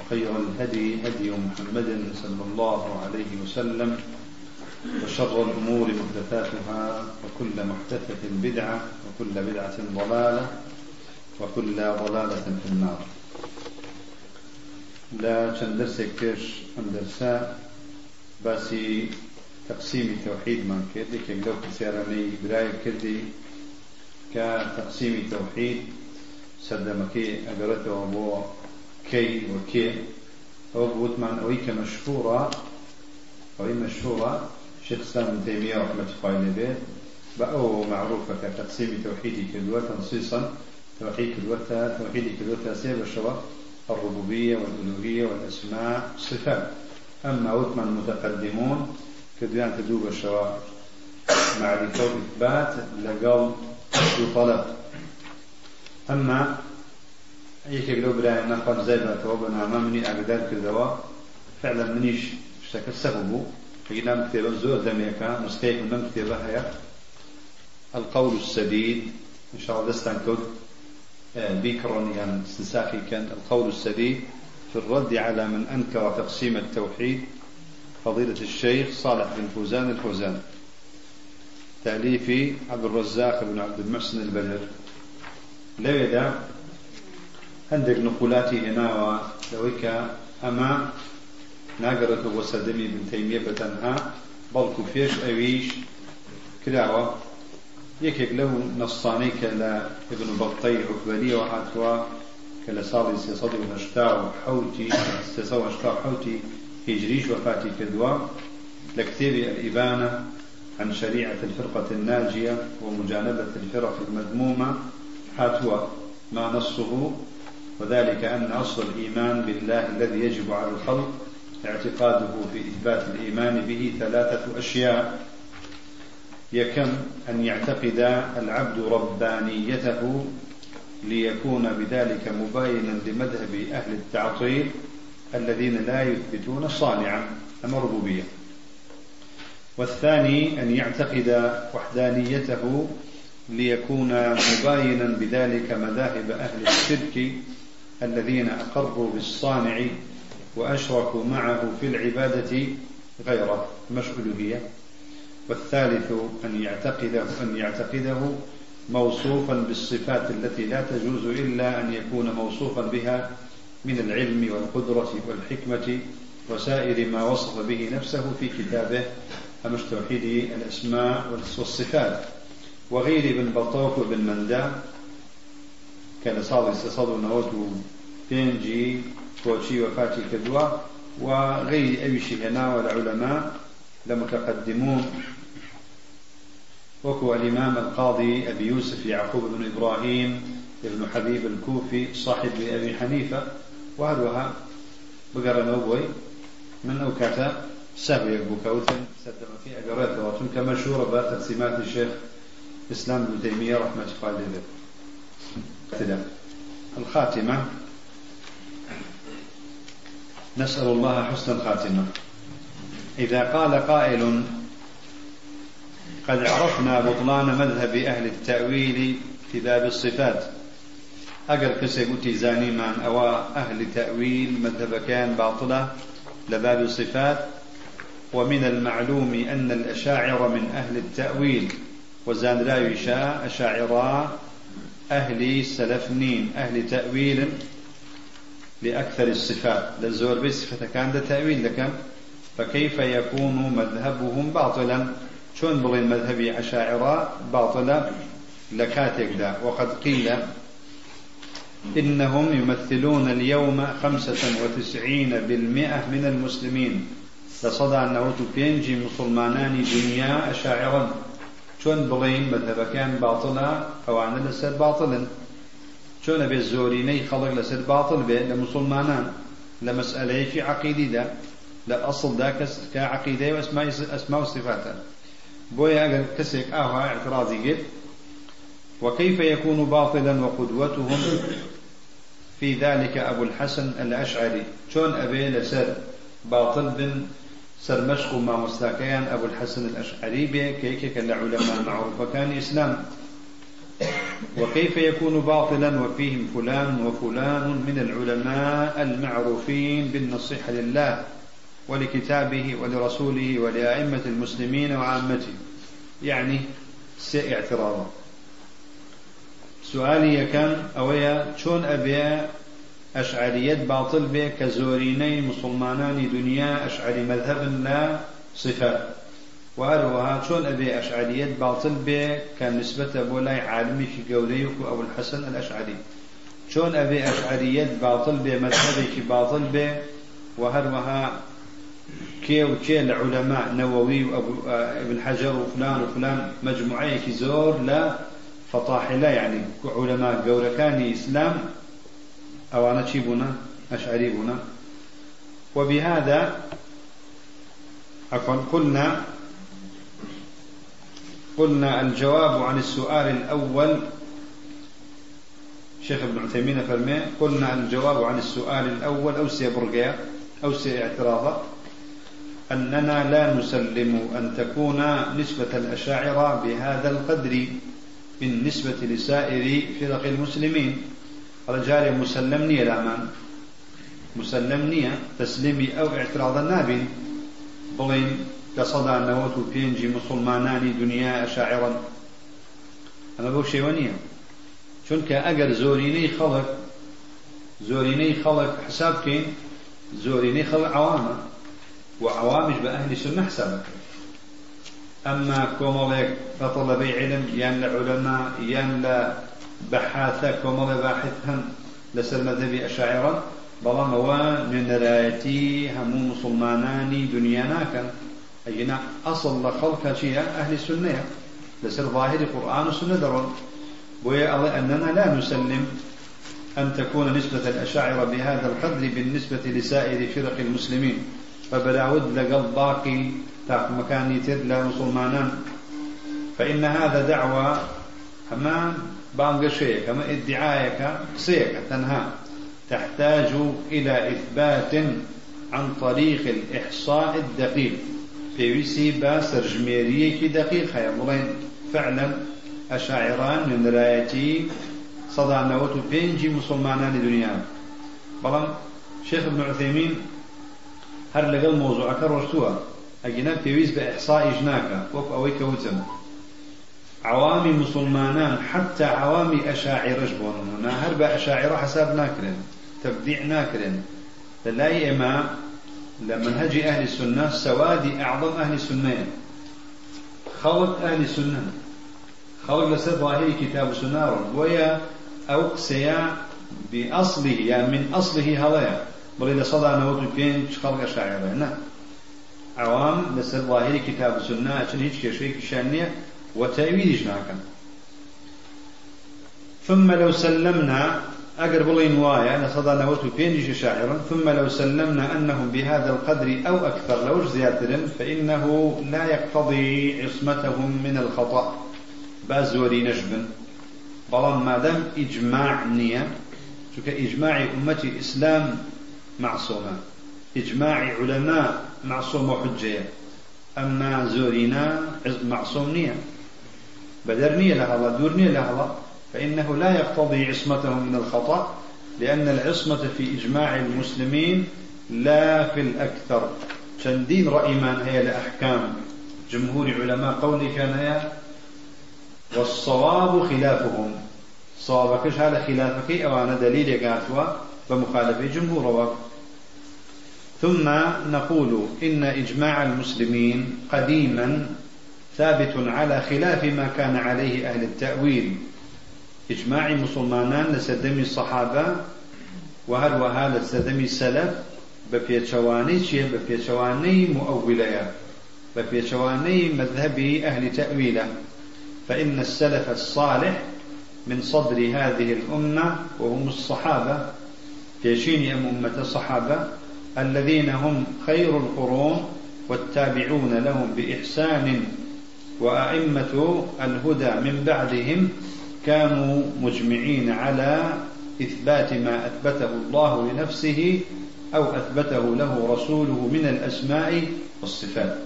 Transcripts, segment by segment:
وخير الهدي هدي محمد صلى الله عليه وسلم وشر الأمور محدثاتها وكل محدثة بدعة وكل بدعة ضلالة وكل ضلالة في النار. لا كيش ئەم دەرسا باسی تقسیمی تەوحیدمان کرد. یەکێک لەو پرسیارانەی برای کردی کە تەقسیمی تەوحید سەردەمەکەی ئەگەڕێتەوە بۆ كي وكي. أو بوتمان أوي كمشهورة أوي مشهورة. شيخ الإسلام ابن تيمية رحمة الله عليه. بأو معروفة كتقسيم توحيدي كدوة تنصيصا توحيد كدوة توحيدي كدوة سيب الشرع الربوبية والألوهية والأسماء صفات. أما وثمان متقدمون كدوان تدوب الشرع معرفة وإثبات لقل وطلب أما یەکێک لەو برایان نەخوان زای باتەوە بە نامە منی ئاگدار کردەوە فعلا منیش شتەکە سەب بوو فإنام كتابة زور دميكا مستيق من كتابة هي القول السديد إن شاء الله دستان كود بيكرون يعني استنساخي كان. القول السديد في الرد على من أنكر تقسيم التوحيد فضيلة الشيخ صالح بن فوزان الفوزان. تأليفي عبد الرزاق بن عبد المحسن البدر لو يدع هێناوە لەوەی کە ئەمە ناگەڕێتەوە بۆ سەردەمی بنتەیمیە بەتەنها بەڵکو فێش ئەویش کراوە یەکێک لەو نەستانەی کە لە ابن بەڵتەی عوکبەریەوە هاتووە کە لە ساڵی سێسەد و هەشتا و حوتی سێسە و هەشتا و حوتی هجریش وفاتی کردووە لە کتێبی الإبانة عن شريعة الفرقة الناجية ومجانبة الفرق المذمومة هاتوا ما نصه وذلك أن أصل الإيمان بالله الذي يجب على الخلق اعتقاده في إثبات الإيمان به ثلاثة أشياء. يكم أن يعتقد العبد ربانيته ليكون بذلك مباينا لمذهب أهل التعطيل الذين لا يثبتون صانعا أما ربوبية والثاني أن يعتقد وحدانيته ليكون مباينا بذلك مذاهب أهل الشرك الذين أقروا بالصانع وأشركوا معه في العبادة غيره. مش ألوهية والثالث أن يعتقده أن يعتقده موصوفا بالصفات التي لا تجوز إلا أن يكون موصوفا بها من العلم والقدرة والحكمة وسائر ما وصف به نفسه في كتابه أمش توحيد الأسماء والصفات. وغير ابن بطوف وابن مندى كان صار استصاد نوت بينجي كوشي وفاتي كدوا وغير أي شيء هنا والعلماء لمتقدمون وكو الإمام القاضي أبي يوسف يعقوب بن إبراهيم ابن حبيب الكوفي صاحب أبي حنيفة وهذا بقرا نوبوي من أوكاتا سهوي بوكاوتن سدم في أقرات مشهورة بتقسيمات الشيخ إسلام بن تيمية رحمة الله عليه الخاتمة. نسأل الله حسن الخاتمة. إذا قال قائل قد عرفنا بطلان مذهب أهل التأويل في باب الصفات. قلت زاني من أو أهل تأويل مذهب كان باطلة لباب الصفات. ومن المعلوم أن الأشاعر من أهل التأويل وزان لا يشاء أشاعراء أهل سلفنين أهل تأويل لأكثر الصفات. للزور بصفة كان تأويل لكم فكيف يكون مذهبهم باطلا؟ شون بغي مذهبي أشاعرة باطلا لكاتك دا وقد قيل إنهم يمثلون اليوم خمسة وتسعين بالمئة من المسلمين. لصدى أنه تبينجي مسلمانان دنيا أشاعرا چۆن بڵین مەذهبەکان باڵە ئەوانە لەسەر باڵن چۆنە بێت زۆرینەی خەڵک لەسەر باڵ بێت لە مسلمانان؟ لە مەسئلەیەکی عقیدیدا لا أصل ذاك كعقيدة وأسماء أسماء وصفات بويا أجل كسك آها اعتراضي قد وكيف يكون باطلا وقدوتهم؟ في ذلك أبو الحسن الأشعري. شون أبي لسر باطل بن سر مشق ما مستاكيان أبو الحسن الأشعري كيك كالعلماء معروف وكان إسلام. وكيف يكون باطلا وفيهم فلان وفلان من العلماء المعروفين بالنصيحة لله ولكتابه ولرسوله ولأئمة المسلمين وعامته. يعني سي اعتراضا. سؤالي كان أويا شون أشعرية باطل به كزوريني مسلمانان دنيا أشعري مذهب لا صفات وهروها شون أبي أشعرية باطل به كان نسبة بولاي عالمي في قوليك أبو الحسن الأشعري. شون أبي أشعرية باطل به مذهبك باطل به وهروها كي وكي العلماء نووي وابو ابن حجر وفلان وفلان مجموعة زور لا فطاحلة يعني. علماء قولكاني إسلام أو أنا بنا أشعري بنا وبهذا عفوا قلنا قلنا الجواب عن السؤال الأول. شيخ ابن عثيمين فرمي قلنا الجواب عن السؤال الأول أو سيبرقيا أو سيعتراضا أننا لا نسلم أن تكون نسبة الأشاعرة بهذا القدر بالنسبة لسائر فرق المسلمين. رجال مسلمني الأمان مسلمني تسليمي أو اعتراض النابين. بڵێن کە سەدا نەوەد و پێنجی مسوڵمانانی دنیا ئەشاعیرە. ئەما بەو شێوە نییە چونکە ئەگەر زۆرینەی خەڵک زۆرینەی خەڵک حساب کەین زۆرینەی خەڵک عەوامە وعوامش بأهل السنة حسابك أما كوموليك فطلبي علم يان لعلماء يان لبحاثة كومولي باحثهم لسر مذهبي أشاعرا بەڵام ئەوە نوێنەرایەتی هەموو مسلمانانی دنیاناکەن ئەگەنا ئەسڵ لە خەڵکە چیە ئەهلی سنەیە لەسەر ظاهری قورآن و سنە دەڕۆن بۆیە ئەڵێ أننا لا نسلم أن تكون نسبة الأشاعرة بهذا القدر بالنسبة لسائر فرق المسلمين. فبلاود لقل باقي تاق مكان يتر لا مسلمانان. فإن هذا دعوة هما بانقشيك هما ادعايك سيك تنهى. تحتاج إلى إثبات عن طريق الإحصاء الدقيق. في ويسي باسر جميرية دقيقة يقولين فعلا أشاعران من رأيتي صدى نوت بينجي مسلمانان الدنيا بلان شيخ ابن عثيمين هر لقل موضوع كررتوا أجنا بيويز بإحصاء إجناك. وف أوي كوتم عوامي مسلمانان حتى عوامي أشاعر جبوننا هر بأشاعر حساب ناكرين تبديع ناكرين. لا إما لمنهج أهل السنة سوادي أعظم أهل السنة. خلق أهل السنة. خلق لسر ظاهر كتاب السنة ويا أو سيا بأصله يعني من أصله هذا. بل صدى نوت بين خلق شاعر نعم عوام لسر ظاهر كتاب السنة عشان هيك كشيء شانية. وتأويل جناكا ثم لو سلمنا أقر بلين وايا نصدى نوت بين شاعرا. ثم لو سلمنا أنهم بهذا القدر أو أكثر لو زيادة فإنه لا يقتضي عصمتهم من الخطأ. بازوري نجبا بلان ما دام إجماع نية شو إجماع أمة الإسلام معصومة. إجماع علماء معصوم وحجة أما زورينا معصوم نية. الله دورنية لها الله. فإنه لا يقتضي عصمتهم من الخطأ لأن العصمة في إجماع المسلمين لا في الأكثر. شندين رأيمان هي لأحكام جمهور علماء قولي كان هي؟ والصواب خلافهم. صوابك هذا خلافك أو أنا دليل قاتوا بمخالفة جمهور ثم نقول إن إجماع المسلمين قديما ثابت على خلاف ما كان عليه أهل التأويل. إجماع مسلمانان لسدمي الصحابة وهروها لسدمي السلف؟ بە پێچەوانەی مؤولەیە بە پێچەوانەی مذهبی أهل تأويله. فإن السلف الصالح من صدر هذه الأمة وهم الصحابة. تشيني أم أمة الصحابة. الذين هم خير القرون والتابعون لهم بإحسان وأئمة الهدى من بعدهم كانوا مجمعين على إثبات ما أثبته الله لنفسه أو أثبته له رسوله من الأسماء والصفات.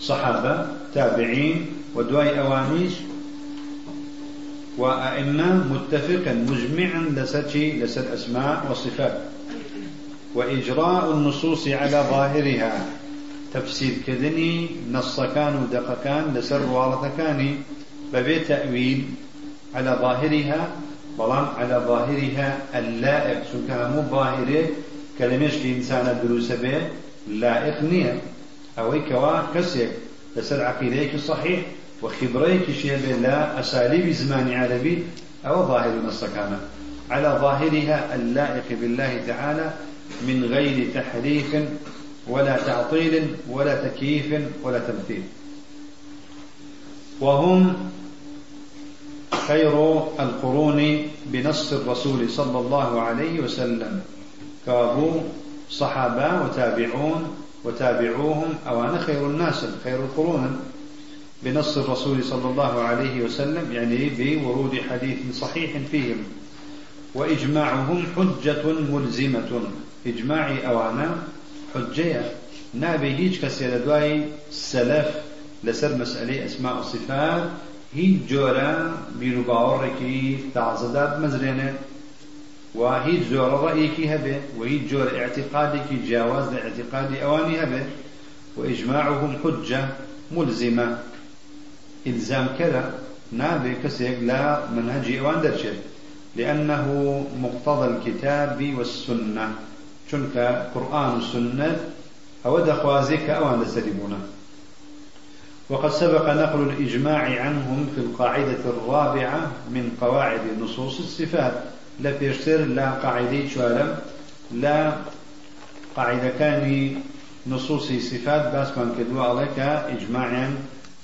صحابة تابعين ودواي أوانيش وأئمة متفقا مجمعا لسر لسر أسماء وصفات. وإجراء النصوص على ظاهرها. تفسير كذني نص كان ودق كان لسر وارث كان ببيت تأويل على ظاهرها بلان على ظاهرها اللائق. سكها مو ظاهره كلمش لإنسان دروس به لائق نية. أو كوا كسيك لسر عقيديك صحيح وخبريك شيء لا أساليب زمان عربي أو ظاهر النصكانة على ظاهرها اللائق بالله تعالى من غير تحريف ولا تعطيل ولا تكييف ولا تمثيل. وهم خير القرون بنص الرسول صلى الله عليه وسلم. كابو صحابة وتابعون وتابعوهم. أوان خير الناس خير القرون بنص الرسول صلى الله عليه وسلم يعني بورود حديث صحيح فيهم. وإجماعهم حجة ملزمة. إجماعي أوانا حجية. نابي هيج كسير دواي سلف لسر مسألة أسماء الصفات هیچ جۆرە بیرروباوەڕێکی تازەداد مەزرێنێ و هیچ جۆرە ڕەیەکی هەبێ و هیچ جۆر اعتقادێکی جیاواز لە اعتقادی ئەوانی هەبێ لا منهج إيوان درشد لأنه مقتضى الكتاب والسنة. شنك قرآن والسنة أو دخوازيك أوان لسلمونه وقد سبق نقل الإجماع عنهم في القاعدة الرابعة من قواعد نصوص الصفات. لا بيشتر لا قاعدة شوالم لا قاعدة كان نصوص صفات بس من كدوا عليك إجماعا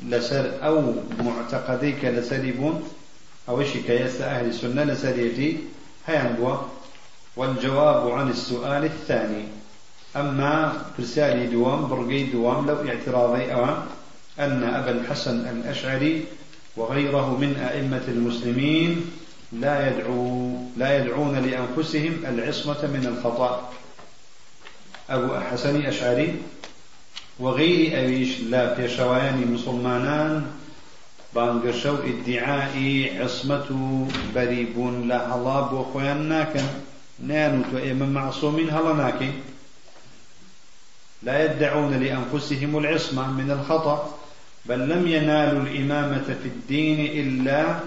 لسر أو معتقديك لسريبون. أو شيء كيس أهل السنة لسريتي هيان بوا والجواب عن السؤال الثاني. أما فرسالي دوام برقي دوام لو اعتراضي أوام أن أبا الحسن الأشعري وغيره من أئمة المسلمين لا يدعو لا يدعون لأنفسهم العصمة من الخطأ. أبو حسن أشعري وغير أبيش لا في شوایانی مسلمانان بانگشو ادعاء عصمة بريبون لا الله بو خوان ناكن. نانو تو معصومين هلا ناكن لا يدعون لأنفسهم العصمة من الخطأ بل لم ينالوا الإمامة في الدين إلا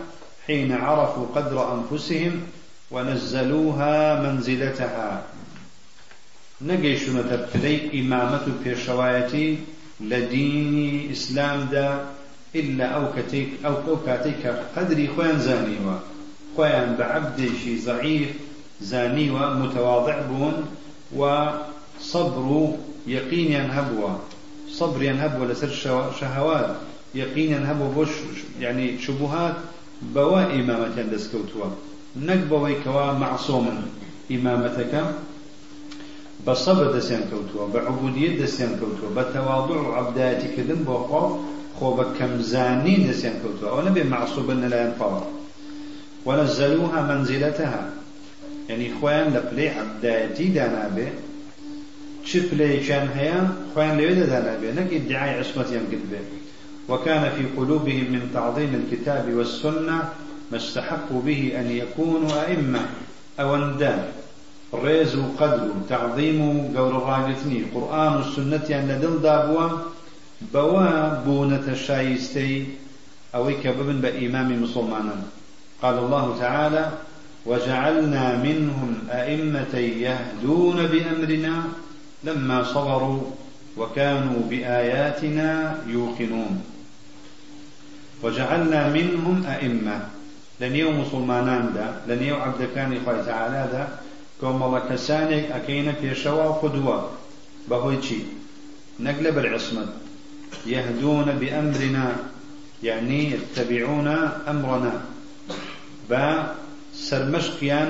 حين عرفوا قدر أنفسهم ونزلوها منزلتها. نجيشون تبتلي إمامة في شوايتي لدين إسلام دا إلا أو كتيك أو كوكاتيك قدري خوان زانيوا خوان بعبد شي ضعيف زانيوا متواضع بون وصبر يقين ينهبوا صبر ينهب ولا سر شهوات. يقين ينهب بوش يعني شبهات بوا إمامة دسكوتوا نقبوا كوا معصوما إمامتك. بصبر دسيان كوتوا. بعبودية دسيان كوتوا. بتواضع عبداتي كذن بوخو خو بكم زاني دسيان كوتوا. ونبي معصوب لا ينفض ونزلوها منزلتها. يعني خوان لبلي عبداتي دانا به شفلي كان هيا خوان لويدا دانا به نك ادعاء عصمتهم قد به وكان في قلوبهم من تعظيم الكتاب والسنة ما استحقوا به أن يكونوا أئمة. أو أندان ريز قدر تعظيم قول الراجتني قرآن السنة أن لدل دابوا بوا بونة الشايستي أو كبب بإمام مسلمان قال الله تعالى وجعلنا منهم أئمة يهدون بأمرنا لما صبروا وكانوا بآياتنا يوقنون. وجعلنا منهم أئمة. لن يوم مسلمانان دا لن يوم عبد كان خوي تعالى دا كوم الله كسانك أكينا في شوا قدوة. بهوي شي نقلب العصمة يهدون بأمرنا يعني يتبعون أمرنا. با سرمشقيان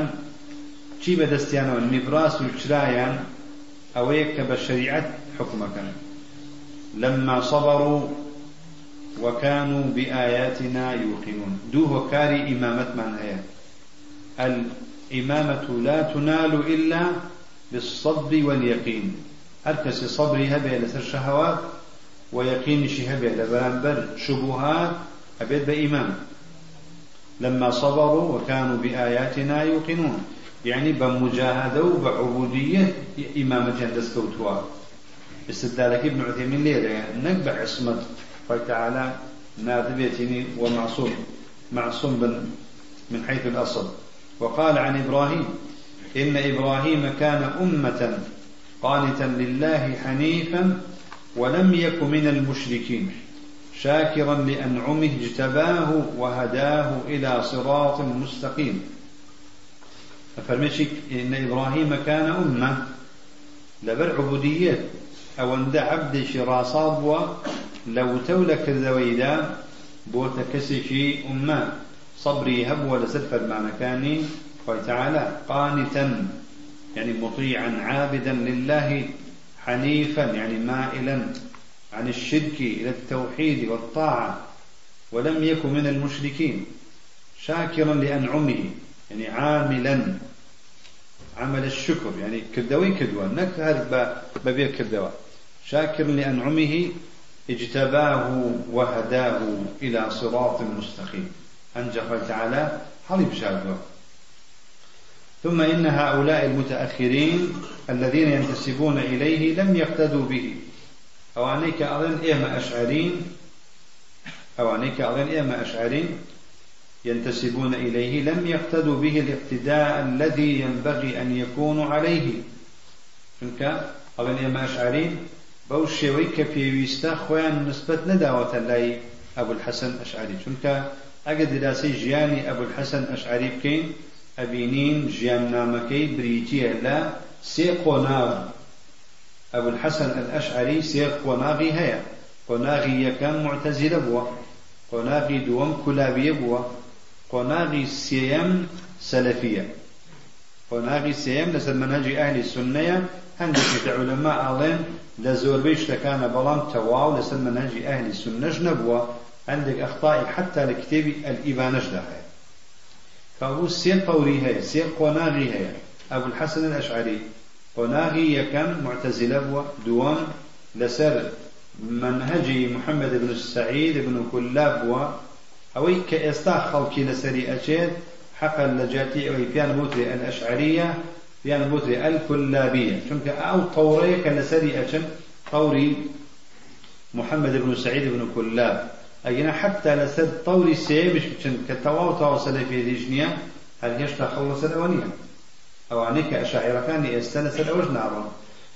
چی بەدەستیانەوە نیبراس و چرایان أو يكتب الشريعة حكمك لما صبروا وكانوا بآياتنا يوقنون. دوه كاري إمامة من هي الإمامة لا تنال إلا بالصبر واليقين. هركس صبري هبه لسر شهوات ويقين شهبه لبرانبر شبهات أبيت بإمام لما صبروا وكانوا بآياتنا يوقنون. يعني بمجاهدة وبعبودية إمامة جندس كوتوا استدلالك ابن عثيمين ليلة نقبع عصمة فتعالى نادبيتني ومعصوم. معصوم من حيث الأصل. وقال عن إبراهيم إن إبراهيم كان أمة قانتا لله حنيفا ولم يك من المشركين. شاكرا لأنعمه اجتباه وهداه إلى صراط مستقيم. فرمشك إن إبراهيم كان أمة لبر عبودية أو عند عبد شراساب لو تولك الذويدا بوتكسشي أمة. صبري هب ولا سفر مع مكاني وتعالى قانتا يعني مطيعا عابدا لله حنيفا يعني مائلا. عن الشرك إلى التوحيد والطاعة ولم يكن من المشركين شاكرا لأنعمه يعني عاملا عمل الشكر يعني كدوي كدوة نك هذا ببيع كدوة. شاكر لأنعمه اجتباه وهداه إلى صراط مستقيم. أنجح تعالى حليب شاكر. ثم إن هؤلاء المتأخرين الذين ينتسبون إليه لم يقتدوا به. أو عنيك أظن إيما أشعرين؟ أو عنيك أظن إيما أشعرين؟ ينتسبون إليه لم يقتدوا به الاقتداء الذي ينبغي أن يكونوا عليه. چونکە ئەڵێن ئێمە ئەشعرین بەو شێوەی کە پێویستە خۆیان نسبەت نەداوەتە لای ئەبول حەسەن ئەشعری. چونکە ئەگە دراسی ژیانی ئەبول حەسەن ئەشعری بکەین ئەبینین ژیان نامەکەی بریتیە لە سێ ئەبول حەسەن ئەشعری سێ قۆناغی هەیە قۆناغی یەکەم معتەزیلە بووە قۆناغی دووەم کولابیە بووە قۆناغی سێەم سەلەفیە قۆناغی سێم لەسەر منهجی ئاهلی سنەیە هەندێکی عولەما ئاڵێن لە زۆربەی شتەکانە بەڵام تەواو لەسەر منهجی ئاهلی سنەش نەبووە عندك أخطاء حتى لكتاب الإبانش داخل فهو سي قوري هي سي قناغي هي أبو الحسن الأشعري قناغي يكن معتزلة دوام لسر منهجي محمد بن السعيد بن كلاب بوا أوي كإستا خلقي لسري أجيد حقا لجاتي أو بيان بوتري الأشعرية بيان بوتري الكلابية. شنك أو طوري كنسري أجن طوري محمد بن سعيد بن كلاب. أجينا حتى لسد طوري سي مش بچن كتواو تواصل في ديجنيا هل يشتا خلص الأولية أو عنيك أشاعر كان يستنس الأوج نارا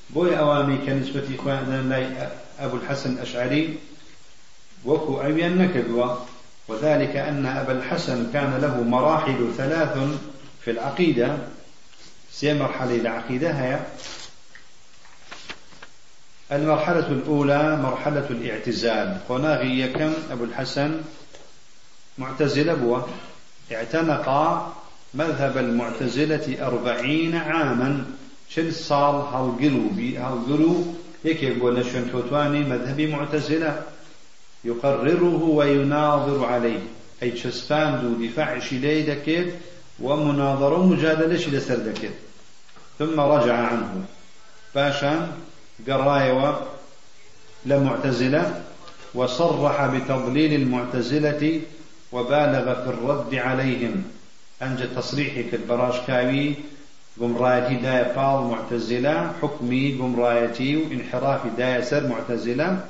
بوي أوامي كنسبة إخواننا أبو الحسن الأشعري وكو أبيان نكدوا وذلك أن أبا الحسن كان له مراحل ثلاث في العقيدة. سي مرحلة العقيدة هي المرحلة الأولى مرحلة الاعتزال. قناغي يكم أبو الحسن معتزل أبوه اعتنق مذهب المعتزلة أربعين عاما. شن صال؟ هالقلو بي؟ هالقلو يكي يقول نشن توتواني مذهبي معتزلة. يقرره ويناظر عليه. أي تشسفان دو دفاع شلي دكيت ومناظرة ومجادلة شلي سر ثم رجع عنه. باشا قرايوة لمعتزلة وصرح بتضليل المعتزلة وبالغ في الرد عليهم. أنجى تصريحي كالبراشكاوي قمرايتي داية فال معتزلة حكمي قمرايتي وانحرافي داية سر معتزلة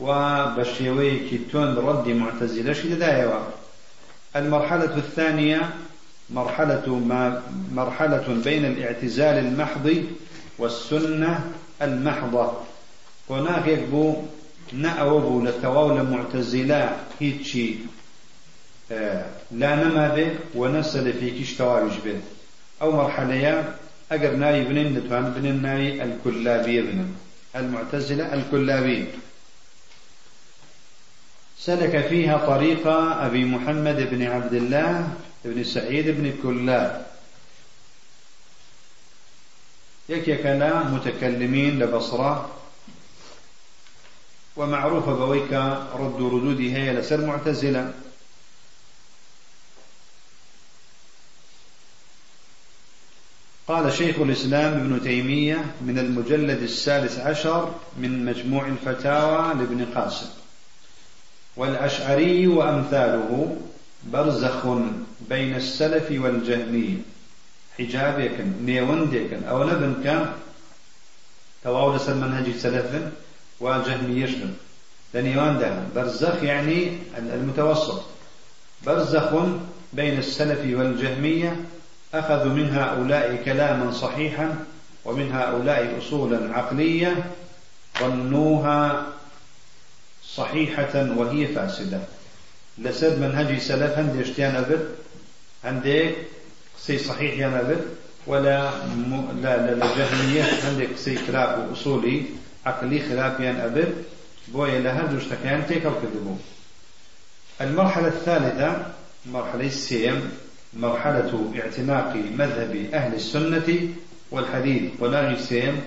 وبشيوي كتون رد معتزلة لدايوا المرحلة الثانية مرحلة ما مرحلة بين الاعتزال المحض والسنة المحضة. هناك يكبو نأوبو لتواول معتزلة هيتشي. لا نما به ونسل في كيش تواوج به أو مرحلة أقر ناي بنين نتوان بنين ناي الكلابية بنين. المعتزلة الكلابية. سلك فيها طريق أبي محمد بن عبد الله بن سعيد بن كلاب. يكيك لا متكلمين لبصرة. ومعروفة بويك رد ردودي هي لسر معتزلة. قال شيخ الإسلام ابن تيمية من المجلد السادس عشر من مجموع الفتاوى لابن قاسم. والأشعري وأمثاله برزخ بين السلف والجهمية. حجابك نيوندك أو نبنك تواول منهج سلف وجهمي يشبه لنيوان ده برزخ يعني المتوسط. برزخ بين السلف والجهمية. أخذوا من هؤلاء كلاما صحيحا ومن هؤلاء أصولا عقلية ظنوها صحيحة وهي فاسدة. لسد منهج سلف هندي اشتيان أبد هندي سي صحيح يا أبد ولا م... لا لا لا جهمية عندك سي خلاف أصولي عقلي خلاف يا أبد بويا لها دوش تكيان تيك أو كذبو المرحلة الثالثة مرحلة السيم. مرحلة اعتناق مذهب أهل السنة والحديث. ولا يسيم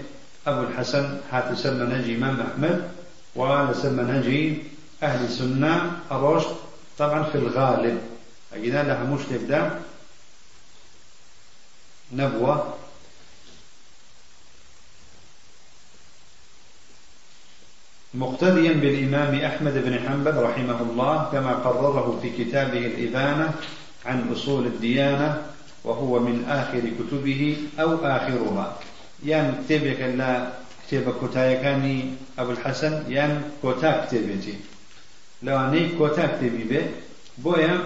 أبو الحسن سلم نجي إمام أحمد ولسلم نجي أهل السنة الرشد. طبعا في الغالب أجينا لها مش تبدأ نبوة. مقتديا بالإمام أحمد بن حنبل رحمه الله كما قرره في كتابه الإبانة عن أصول الديانة وهو من آخر كتبه أو آخرها يعني كتابك لا كتاب كتايكاني أبو الحسن يعني كوتا كتابتي لو أني كوتا كتابي به بويا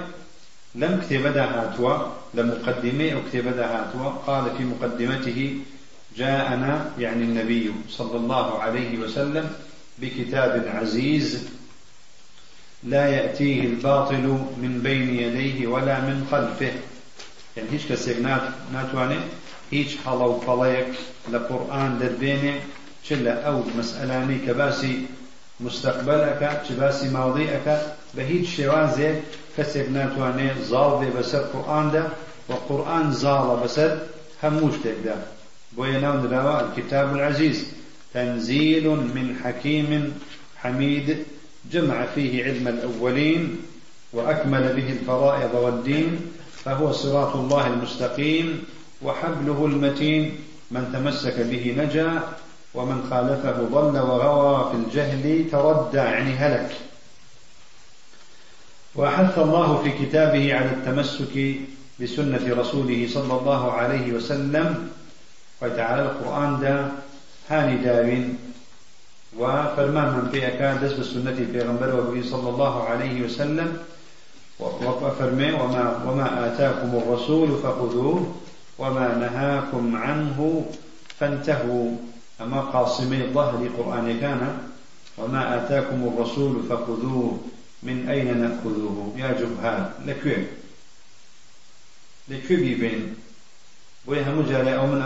لم كتب هاتوا لمقدمة أو كتب هاتوا. قال في مقدمته جاءنا يعني النبي صلى الله عليه وسلم بكتاب عزيز لا يأتيه الباطل من بين يديه ولا من خلفه. يعني هيش كسيك نات ناتواني هيش حلو فلايك لقرآن دربيني شلا أو مسألاني كباسي مستقبلك كباسي ماضيك بهيج شوازي كسيك ناتواني زال دي بسر قرآن ده وقرآن زال بسر هموش تقدا بويا ناون الكتاب العزيز تنزيل من حكيم حميد جمع فيه علم الأولين وأكمل به الفرائض والدين فهو صراط الله المستقيم وحبله المتين. من تمسك به نجا ومن خالفه ضل وغوى في الجهل تردى يعني هلك. وأحث الله في كتابه على التمسك بسنة رسوله صلى الله عليه وسلم. وتعالى القرآن دا هاني داوين. وفرمان من في أكاد دس بسنة البيغمبر وبه صلى الله عليه وسلم. وفرمي وما, وما آتاكم الرسول فخذوه وما نهاكم عنه فانتهوا. أما قاصمي ظهر قرآن كان وما آتاكم الرسول فخذوه. من أين نأخذه يا جهال لكوي؟ لكوي بيبين؟ بويها مجالة أو من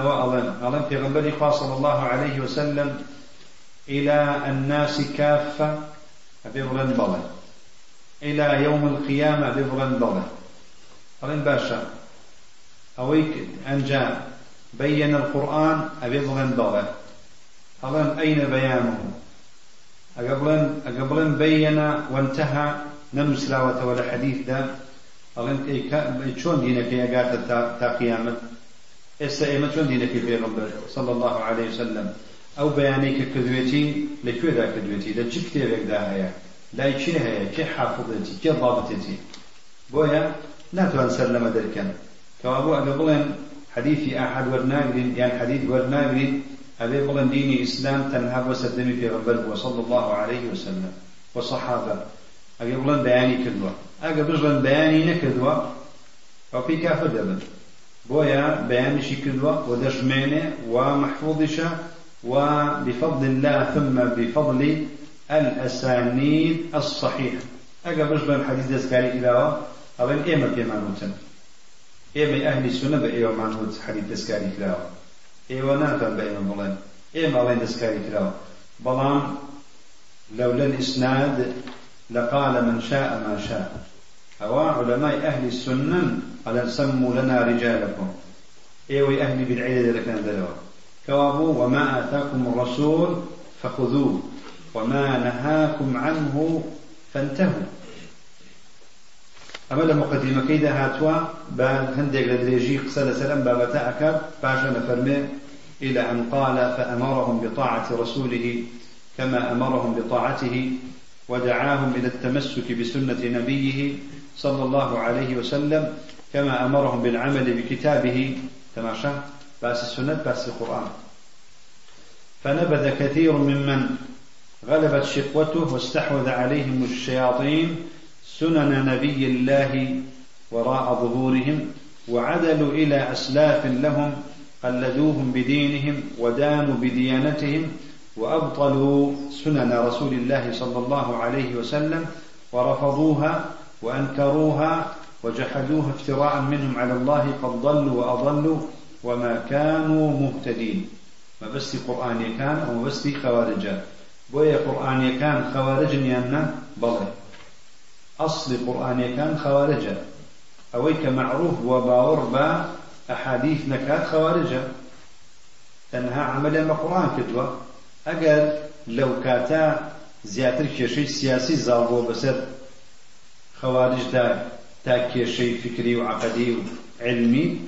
أظن في غنبري صلى الله عليه وسلم إلى الناس كافة بغلا بلا إلى يوم القيامة بغلا بلا أظن باشا أويك أن جاء بين القرآن أبيضا بلا أظن أين بيانه؟ أقبلن أقبلن بين وانتهى نمس لاوة ولا حديث ده أظن أي شون دينك يا قاتل تا قيامة؟ إسا إيمة شون دينك في صلى الله عليه وسلم. ئەو بەیانەی کە کردوێتی لەکوێدا کردوێتی لە چ کتێبێکدا هەیە؟ لای چی هەیە؟ کێ حافظێتی؟ کێ ضابطێتی؟ بۆیە ناتوان سەر لەمە دەرکەن. کەوا بۆ ئەگە بڵێن أحد ورناغرين يعني حديث ورناغرين أبي بلن ديني إسلام تنها وسدمي في غنبر صلى الله عليه وسلم وصحابة أبي بلن بياني كدوة أبي بجلن بياني نكدوة أو في كافر دبن بويا بياني شي كدوة ودشمينه ومحفوظشة وبفضل الله ثم بفضل الأسانيد الصحيحة. أجا بجبر الحديث دسكاري إلى أبن إيما في معنوتن إيما أهل السنة بإيما معنوت حديث دسكاري إلى إيما نافن بإيما بلين إيما أبن دسكاري إلى بلان لولا الإسناد لقال من شاء ما شاء. أو علماء أهل السنة قال سموا لنا رجالكم. إيوي أهل بالعيد لكان دلوا كوابو وما آتاكم الرسول فخذوه وما نهاكم عنه فانتهوا. أما لمقدمة كيدا هاتوا بعد هندق لدريجي قصد سلام بابتا أكاد باشا نفرمي إلى أن قال فأمرهم بطاعة رسوله كما أمرهم بطاعته ودعاهم إلى التمسك بسنة نبيه صلى الله عليه وسلم كما أمرهم بالعمل بكتابه. تماشى؟ بأس السنة بأس القرآن. فنبذ كثير ممن غلبت شقوته واستحوذ عليهم الشياطين سنن نبي الله وراء ظهورهم وعدلوا إلى أسلاف لهم قلدوهم بدينهم ودانوا بديانتهم وأبطلوا سنن رسول الله صلى الله عليه وسلم ورفضوها وأنكروها وجحدوها افتراء منهم على الله قد ضلوا وأضلوا. وما كانوا مهتدين. ما بس قرآن كان وما بس خوارجا بويا قرآن كان خوارج يانا بلى. أصل قرآن كان خوارجا أويك معروف وباور با أحاديث نكات خوارجا تنها عمل ما قرآن كتوى. أجر لو كاتا زياتر كيشي سياسي زالبو بسر. خوارج دا تا كيشي فكري وعقدي وعلمي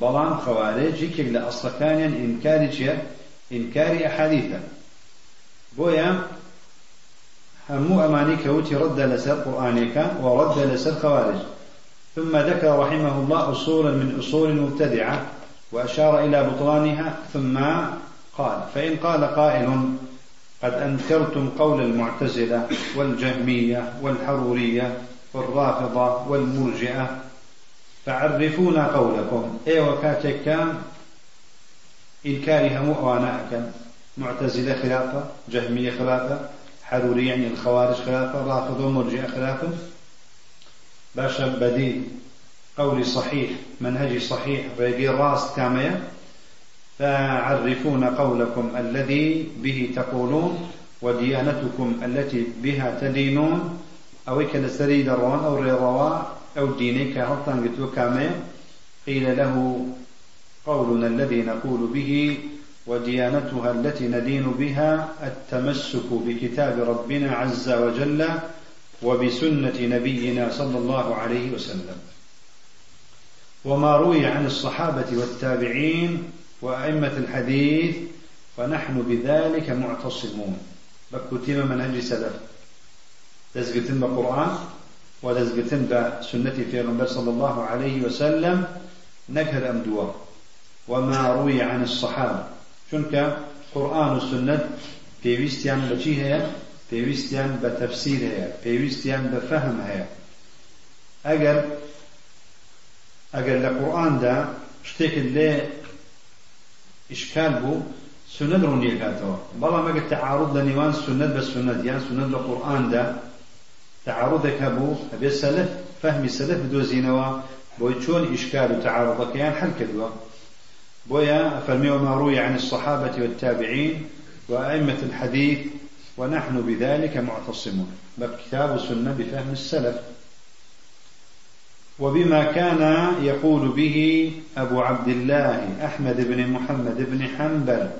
بلان خوارج يكيك لأصل كان إنكاري إنكاري أحاديثا بويا همو أماني كوتي رد لسر قرآنك ورد لسر خوارج ثم ذكر رحمه الله أصولا من أصول مبتدعة وأشار إلى بطلانها ثم قال فإن قال قائل قد أنكرتم قول المعتزلة والجهمية والحرورية والرافضة والمرجئة فعرفونا قولكم. اي وكاتك كان إنكارها مؤوانا معتزلة خلافة جهمية خلافة حرورية يعني الخوارج خلافة رافضة ومرجئة خلافة. باشا بديل قولي صحيح منهجي صحيح ريقي راست كامية. فعرفون قولكم الذي به تقولون وديانتكم التي بها تدينون. أو كالسري درون أو ريروا أو ديني كهرطان قلت كامية قيل له قولنا الذي نقول به وديانتها التي ندين بها التمسك بكتاب ربنا عز وجل وبسنة نبينا صلى الله عليه وسلم. وما روي عن الصحابة والتابعين وأئمة الحديث فنحن بذلك معتصمون. بكتيم منهج سلف. تزقتن بقرآن؟ ودزقتن بسنة في النبي صلى الله عليه وسلم نكر أمدوا وما روي عن الصحابة. شنك قرآن پێویستیان بەچی هەیە؟ پێویستیان بە تەفسیر هەیە. پێویستیان بە فەهم هەیە. ئەگەر ئەگەر لە قورئاندا شتێکت لێ ئیشکال بوو سنت ڕوونیەکاتەوە. بەڵام ئەگەر تعارض لە نێوان سنت بە سنت یان سنت قورئاندا تعارضێک هەبوو ئەبێ سەلف فەهمی سەلف بدۆزینەوە بۆی ئیشکال و تعارضەکەیان حل کردووە بويا فرمي وما روي عن الصحابة والتابعين وأئمة الحديث ونحن بذلك معتصمون. بكتاب السنة بفهم السلف. وبما كان يقول به أبو عبد الله أحمد بن محمد بن حنبل.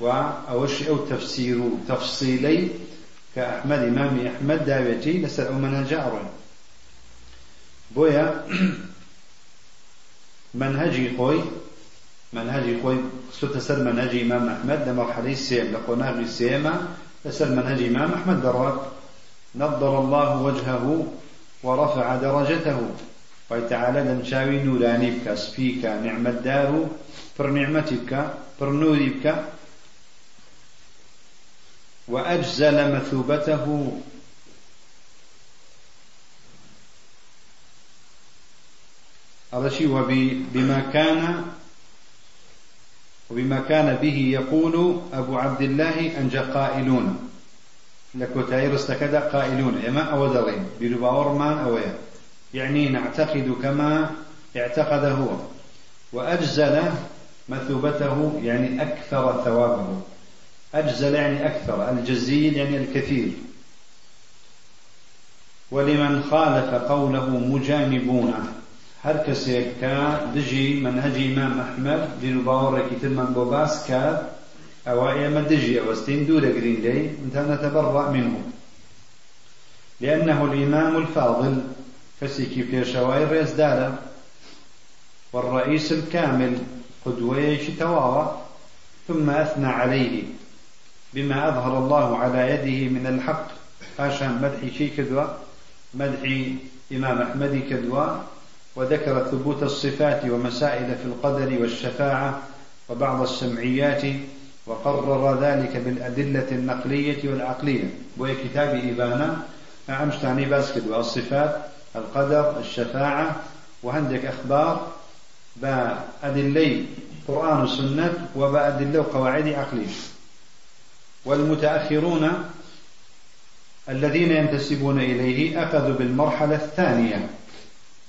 وأوش أو تفسير تفصيلي كأحمد إمام أحمد داويتي لسر منهج أروي بويا منهجي خوي منهجي خوي ستسر منهج إمام أحمد لمرحلة السيم لقناغ السيمة تسر منهج إمام أحمد درات. نضر الله وجهه ورفع درجته. وتعالى لنشاوي نوراني بك سبيك نعمة دار پر نعمتك پر نوري بك وأجزل مثوبته. هذا شيء وبما كان وبما كان به يقول أبو عبد الله أنجى قائلون. لكوتاير استكدا قائلون. إما أو دغين بلباور مان أويا يعني نعتقد كما اعتقد هو وأجزل مثوبته يعني أكثر ثوابه. أجزل يعني أكثر الجزيل يعني الكثير. ولمن خالف قوله مجانبون. هەر کەسێک کە دژی منهجی ئیمام ئەحمەد دین و باوەڕێکی ترمان بۆ باس کات ئەوە ئێمە دژی ئەوەستین دوورەگرین لێی نتەبەڕ منه لأنه الإمام الفاضل کەسێکی پێشەوای ڕێزدارە والرئيس الكامل قدوة تەواوە ثم أثنى عليه. بما أظهر الله على يده من الحق عشان مدحي شي كدوى مدحي إمام أحمد كدوى وذكر ثبوت الصفات ومسائل في القدر والشفاعة وبعض السمعيات وقرر ذلك بالأدلة النقلية والعقلية. وهي كتاب إبانة أعمش تعني باسكت والصفات القدر الشفاعة وعندك أخبار بأدلي قرآن وسنة وبأدلة قواعد عقلية. والمتأخرون الذين ينتسبون إليه أخذوا بالمرحلة الثانية.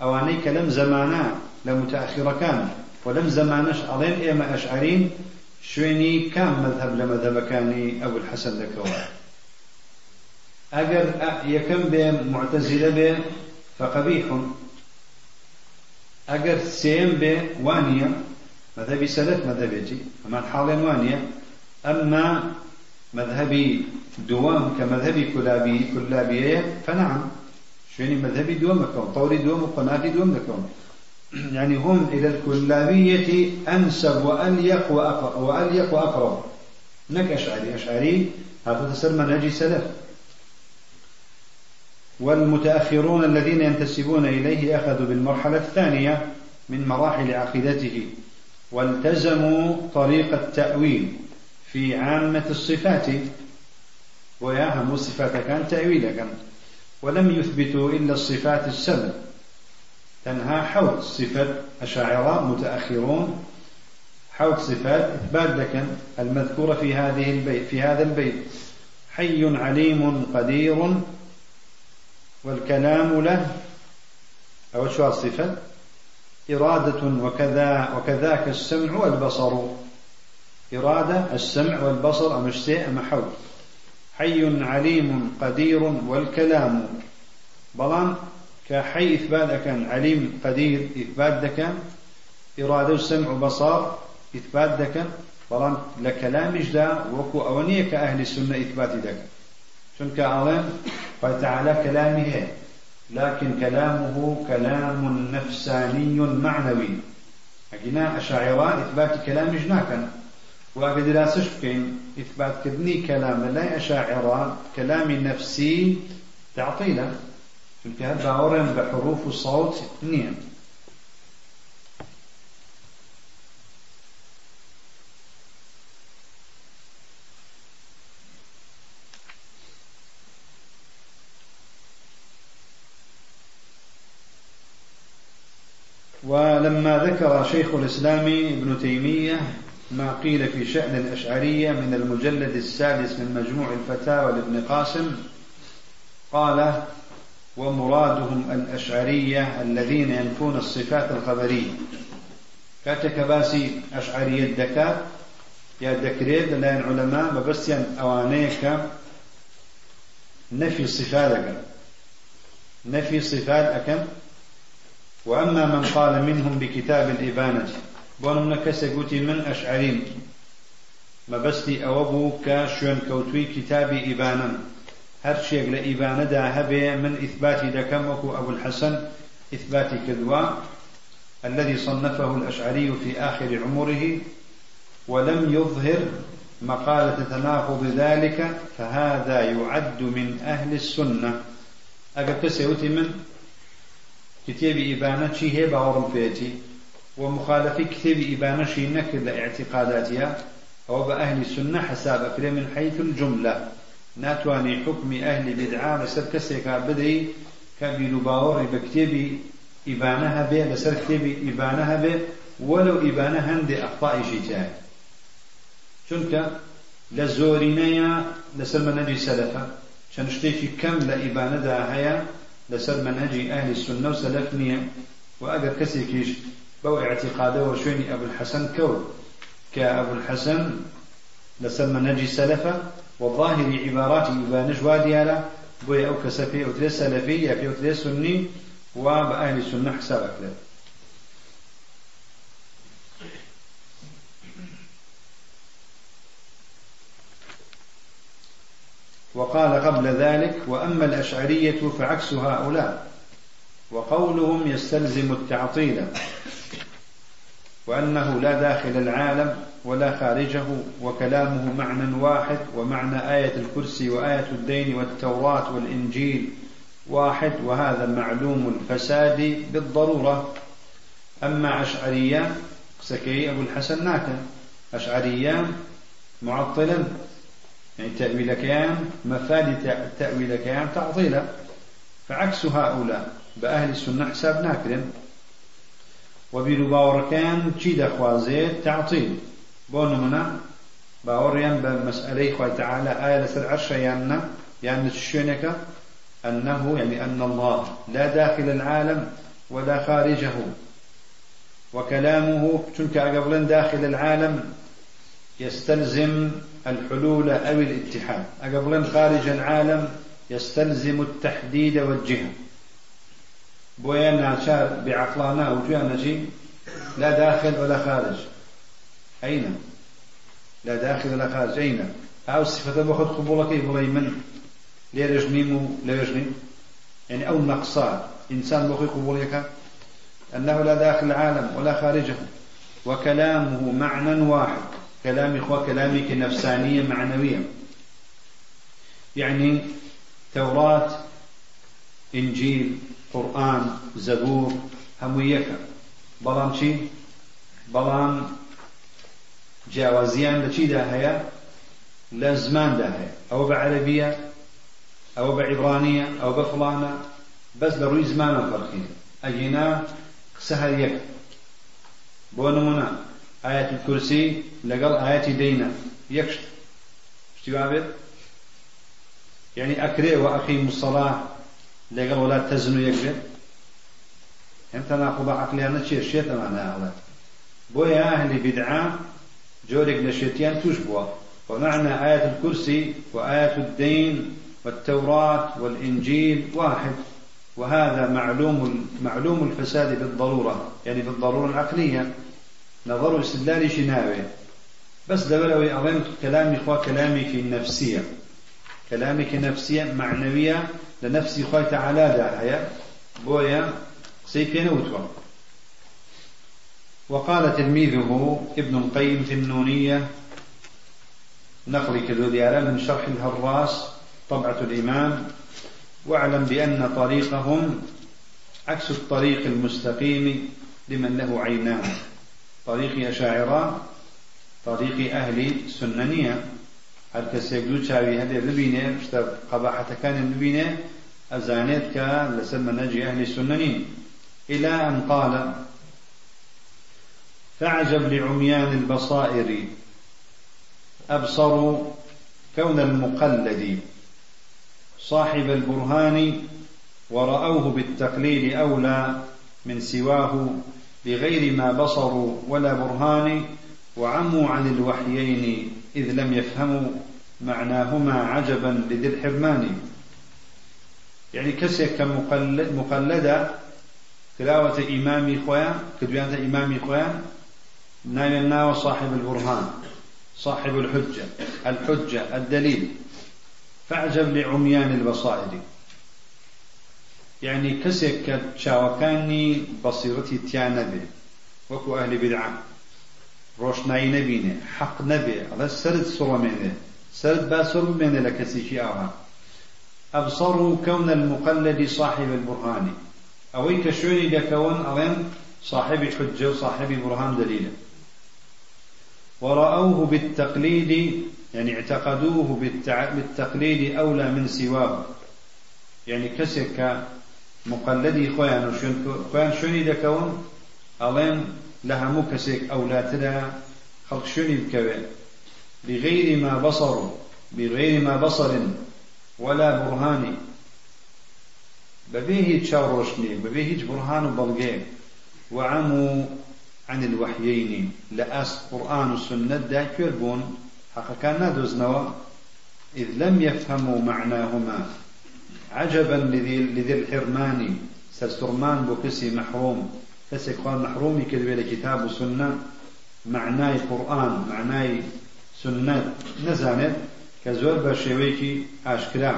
ئەوانەی کە لەم زەمانە لە متأخرەکان و لەم ئەڵێن ئێمە ئەشعرین شوێنی کام مذهب لە مەذهبەکانی ئەو الحەسەن دەکەوە ئەگەر یەکەم بێ بێ فقبيح. ئەگەر سێم بێ وانە مذهبی سەلف مذهبێتی ئەمان حاڵێن وانە ئەمما مذهبي دوام كمذهبي كلابي كلابية فنعم. شويني مذهبي دوم كون طوري دوم وقناتي دوم كون يعني هم إلى الكلابية أنسب وأليق وأليق وأقرب. نك أشعري أشعري هذا تسر منهج سلف والمتأخرون الذين ينتسبون إليه أخذوا بالمرحلة الثانية من مراحل عقيدته والتزموا طريق التأويل. في عامة الصفات. وياهم الصفات كان تأويلا كان ولم يثبتوا إلا الصفات السبع. تنهى حوت صفة أشاعرة متأخرون. حوت صفات إثبات لك المذكورة في هذه البيت في هذا البيت. حي عليم قدير. والكلام له أو شو الصفة؟ إرادة وكذا وكذاك السمع والبصر. إرادة السمع والبصر أمش سيء أم حوت حي عليم قدير والكلام. بلان كحي إثبات كان عليم قدير إثبات كان إرادة سمع بصار إثبات كان بلان لكلام جدا وكو أونية كأهل السنة إثبات دك شنك أعلم؟ فتعالى كلامه. لكن كلامه كلام نفساني معنوي. أجنا أشاعران إثبات كلام جناكا وأقد دراسش إثبات كدني كلام لا أشاعرة كلام نفسي تعطيلا. چونکە هەر بحروف الصوت نية ولما ذكر شيخ الإسلام ابن تيمية ما قيل في شأن الأشعرية من المجلد السادس من مجموع الفتاوى لابن قاسم قال ومرادهم الأشعرية الذين ينفون الصفات الخبرية. كاتك باسي أشعرية الدكاء يا دكريد لأن علماء ببسيا أوانيك نفي الصفات نفي صفات أكم وأما من قال منهم بكتاب الإبانة بۆ منە کەسێک گوتی من ئەشعریم. مەبەستی ئەوە بوو کە شوێن کەوتوی کتابی ئیبانم. هەر شێک لە ئیبانەدا هەبێ من ئیثباتی دەکەم وەکو ئەبو الحەسەن إثباتي كدوا الذي صنفه الأشعري في آخر عمره ولم يظهر مقالة تناقض ذلك فهذا يعد من أهل السنة. أقل كسيوتي من كتاب إبانة شي هي باورم فيتي ومخالفي كتاب إبانشي نكر لاعتقاداتها أو بأهل السنة حساب أكري من حيث الجملة. ناتواني حكم أهل بدعاء لسر كسيكا بدعي كبيلو باوري بكتاب إبانها به لسر كتاب إبانها به ولو إبانها هندي أخطاء شيء چونکە لە زۆرینەیە لەسەر مەنەجی سەلەفە چەند شتێکی کەم لە ئیبانەدا هەیە لەسەر مەنەجی ئەهلی سنە و سەلەف بو اعتقاده شويني أبو الحسن كون كأبو الحسن لسمى نجي سلفة والظاهر عباراتي يبانش واديالا بو أو كسفي أو تريس سلفية في أو تريس سني وبأهل السنة حسابك له وقال قبل ذلك وأما الأشعرية فعكس هؤلاء وقولهم يستلزم التعطيل. وأنه لا داخل العالم ولا خارجه وكلامه معنى واحد ومعنى آية الكرسي وآية الدين والتوراة والإنجيل واحد وهذا معلوم الفساد بالضرورة. أما أشعريان سكي أبو الحسن ناكا أشعريان معطلا. يعني تأويل كيان مفاد تأويل كيان تعطيلا. فعكس هؤلاء بأهل السنة حساب ناكرن وبيرو باوركان چی دەخوازێت تعطيل بۆ نمونە باوەڕیان بە مەسئلەی خی تعالى آية لەسەر عرشە یاننا یان شوێنەکە أنه يعني أن الله. لا داخل العالم ولا خارجه. وكلامه چونك قبل داخل العالم يستلزم الحلول أو الاتحاد. قبل خارج العالم يستلزم التحديد والجهة بويا ناشار بعقلانا وجوانا نجي لا داخل ولا خارج. أين؟ لا داخل ولا خارج. أين؟ أو صفة بخد قبولك بلي من ليرجنيم ليرجنيم يعني أو نقصان إنسان بخي قبولك أنه لا داخل العالم ولا خارجه. وكلامه معنى واحد. كلام إخوة كلامك نفسانية معنوية. يعني توراة إنجيل قورآن زەبوور هەموو یەکە. بەڵام چی؟ بەڵام جیاوازیان لە چیدا هەیە؟ لە زماندا هەیە. ئەوە بە عەرەبیە ئەوە بە عیبرانیە ئەو بە فڵانە بەس لە ڕووی زمانە فەرقی ئەگینا قسە هەر یەک. بۆ نمونە ئاەت کورسی لەگەڵ یەک يعني أكري وأقيم الصلاة لەگەڵ ولا و یەکبێت ئەم تەناقض عقلیانە چێ شێتەمانە ئەڵێ بۆیە ئەهلی بدعا جۆرێک لە شێتیان توش بووە. ومعنى آية الكرسي وآية الدين والتوراة والإنجيل واحد. وهذا معلوم معلوم الفساد بالضرورة. يعني بالضرورة العقلية نظر استدلال شناوي بس دبلوي أظن كلامي إخوة في النفسية كلامي كنفسية معنوية لنفسي خوي تعالى داهية بويا سيبين وتوى وقال تلميذه ابن القيم في النونية نقل كذو من شرح الهراس طبعة الإمام واعلم بأن طريقهم عكس الطريق المستقيم لمن له عينان. طريق أشاعرة طريق أهل سننية. هەر کەسێک دوو چاوی هەبێ ببینێ شتە قەباحەتەکانی ببینێ ئەزانێت کە لەسەر مەنەجی ئەهلی سننین إلى أن قال فاعجب لعميان البصائر أبصروا كون المقلد صاحب البرهان ورأوه بالتقليد أولى من سواه بغير ما بصروا ولا برهان وعموا عن الوحيين إذ لم يفهموا معناهما عجبا لذي الحرمان. يعني كسيك مقلد مقلدة تلاوة إمامي خويا كدويانة إمامي خويا نايم الناوى صاحب البرهان صاحب الحجة الحجة الدليل. فأعجب لعميان البصائر. يعني كسيك شاوكاني بصيرتي تيانا به وكو أهل بدعة. ڕۆشنایی نەبینێ حەق نەبێ ئەڵە سرد سوڕەمێنێ سرد با سر بمێنێ لە کەسێکی ئاها أبصروا كون المقلد صاحب البرهان. أوي كشوني دكون ألين صاحب حجة وصاحب برهان دليل ورأوه بالتقليد يعني اعتقدوه بالتقليد أولى من سواه يعني كسك مقلدي خوان خوان شوني دكون ألين لە هەموو کەسێک ئەولاترە خەڵک شوێنی بکەوێ. بغير ما بصروا بغير ما بصر ولا برهان ببيه هیچ چاوڕۆشنی ببێ هیچ برهان و بەڵگێ. وعموا عن الوحيين لأس قرآن والسنة دا كربون حقا كان نادوزنوا إذ لم يفهموا معناهما عجبا لذي الحرمان سرسرمان بكسي محروم. کەسێک خوا محرومی کردوێ لە کتاب و سنە معنای قورآن معنای سنت نزانێت كزور بشويكي أشكرا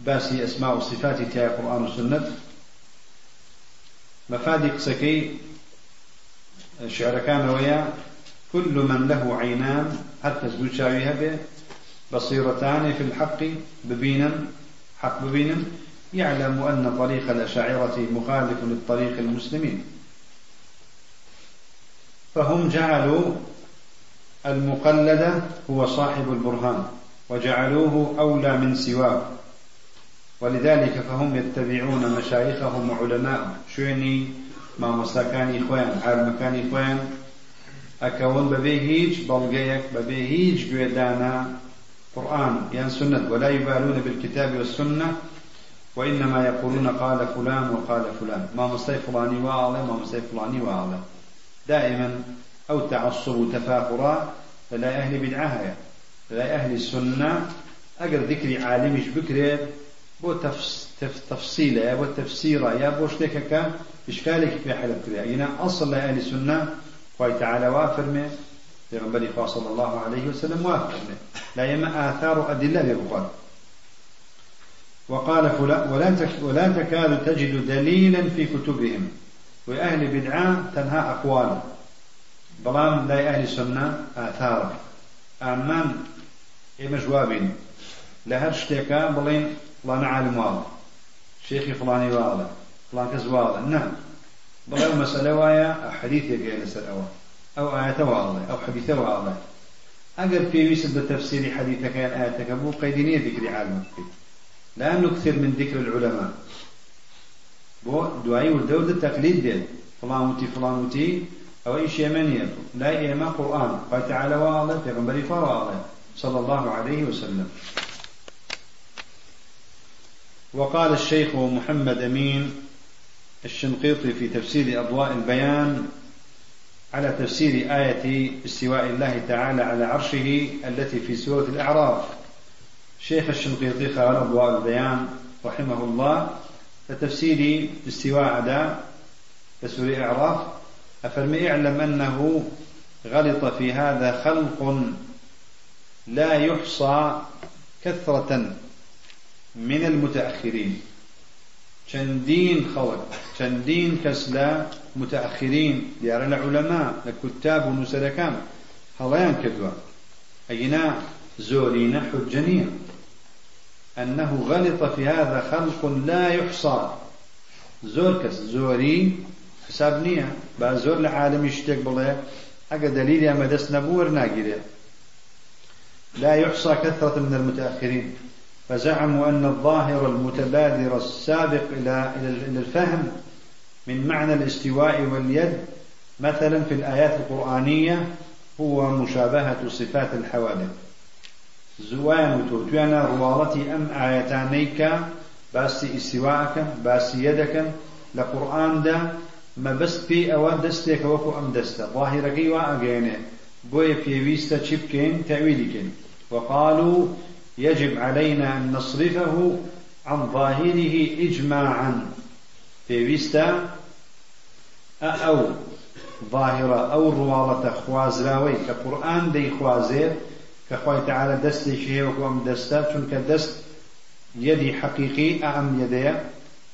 باسي أسماء وصفات تاع القرآن والسنة مفادي قسكي الشعر كان ويا كل من له عينان حتى زوجاويها به بصيرتان في الحق ببينا حق ببينا يعلم أن طريق الأشاعرة مخالف للطريق المسلمين. فهم جعلوا المقلد هو صاحب البرهان وجعلوه أولى من سواه. ولذلك فهم يتبعون مشايخهم وعلماء. شوني ما مساكاني خوان حال مكاني خوان أكون ببي هيج بلغيك ببي هيج قيدانا قرآن يعني سنة ولا يبالون بالكتاب والسنة وإنما يقولون قال فلان وقال فلان. ما مستي فلاني وعلى ما مستي فلاني وعلى دائما أو تعصب تفاخرا فلا أهل بدعها لا أهل السنة. أجر ذكري عالمش بكري بو تفصيل يا بو تفسير يا بو شتكك إشكالك في حلب كري أصل لأهل السنة. قال تعالى وافرمه پیغمبر صلى الله عليه وسلم وافرمه لا يما آثار أدلة بقول وقال فلان ولا ولا تكاد تجد دليلا في كتبهم. وأهل بدعة تنهى أقوال بلام لا أهل سنة آثار أمان إما جوابين لهر شتيكا بلين فلان عالم واضح. شيخي فلاني واضح. فلان كز واضح. نعم. بلين مسألة وايا حديث يقين لسر أو آية واضح. أو حديث واضح. أقل في ويسد بتفسير حديثك آياتك أبو قيدينية ذكر عالم. لا نكثر من ذكر العلماء. بو وتي أو إيش يمنية لا إيما قرآن. قال تعالى واضح. في غنبري فواضح صلى الله عليه وسلم. وقال الشيخ محمد أمين الشنقيطي في تفسير أضواء البيان على تفسير آية استواء الله تعالى على عرشه التي في سورة الأعراف. شيخ الشنقيطي قال أضواء البيان رحمه الله فتفسير استواء أداء تسوري إعراف أفرم اعلم أنه غلط في هذا خلق لا يحصى كثرة من المتأخرين. چەندین خەڵک چەندین لە متأخرين دیارە لە عولەما لە کوتاب و نووسەرەکان هەڵەیان کردووە. ئەگینا زۆرینە حجە نییە أنه غلط في هذا خلق لا يحصى. زور كس زوري حساب نية. با زور لعالم يشتك بڵێ ئەگە دليل أما دەست نەبوو ناگیرێ لا يحصى كثرة من المتأخرين. فزعموا أن الظاهر المتبادر السابق إلى إلى الفهم من معنى الاستواء واليد مثلا في الآيات القرآنية هو مشابهة صفات الحوادث. زوان توتوانا روالتي أم آياتانيك باسي استواءك باسي يدك لقرآن دا ما بس في أوان دستك وكو أم دستا ظاهرك وأجينه بوي في ويستا تشبكين تأويلكين وقالوا يجب علينا أن نصرفه عن ظاهره إجماعا. في ويستا أو ظاهرة أو روالة خوازراوي كقرآن دي خوازير كخوي تعالى دست شيء وقوم دستا چونك دست يدي حقيقي أم يدي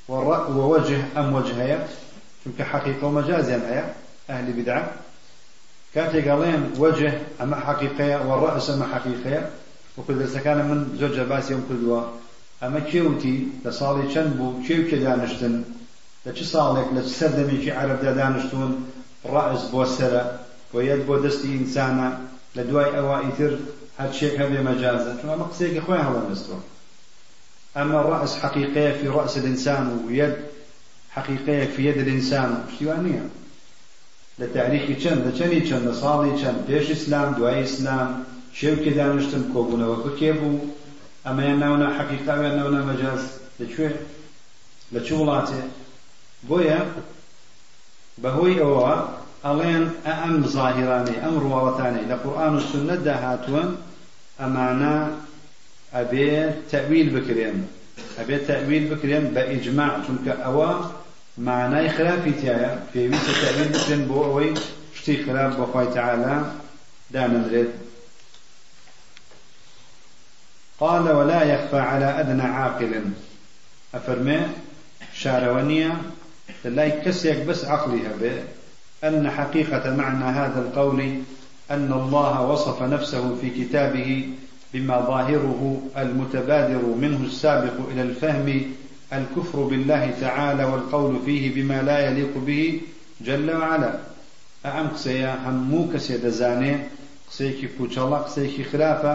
ووجه أم وجهي. چونك حقيقة ومجاز يعني أهل بدعة. كاتي قالين وجه أما حقيقية والرأس أما حقيقية وەکو دەستەکانە من زۆر جەباسیەم کردووە ئەمە کێوتی لە ساڵی چەند بوو کێو کێ دانیشتن لە چ ساڵێک لە سەردەمێکی عەرەبدا دانیشتون ڕائس بۆ سەرە و یەک بۆ دوای شێک هەبێ مەجازە چون ئەمە قسەیەکی خۆیان هەڵەنووسەوە أما الرأس حقيقية في رأس الإنسان ويد حقيقية في يد الإنسان شتيوانية لتعريخ چند لچني چند لصالي چند بيش إسلام دواي إسلام شێوکێ دانیشتن کۆبوونەوەکە کێ بوو ئەمەیان ناونا حەقیقاویان ناونا مەجاز لەکوێ لە چ وڵاتێ بۆیە بەهۆی ئەوە ئەڵێن ئەم زاهرانەی ئەم ڕواڵەتانەی لە قورآن و سنەتدا هاتووە ئەمانە ئەبێ تەویل بکرێن. ئەبێ تەویل بکرێن بە ئیجماع چونکە ئەوە معنای خراپی تایە. پێویستە تەویل بکرێن بۆ ئەوەی شتی خراپ بۆ خۆی تەعالا دانەدرێت قال ولا يخفى على أدنى عاقل. أفرمي شارونية لا يكسيك بس عقلها به أن حقيقة معنى هذا القول أن الله وصف نفسه في كتابه بما ظاهره المتبادر منه السابق إلى الفهم الكفر بالله تعالى والقول فيه بما لا يليق به جل وعلا. أعم قسيا همو كسي دزاني قسيكي پوچەڵە قسەیەکی خراپە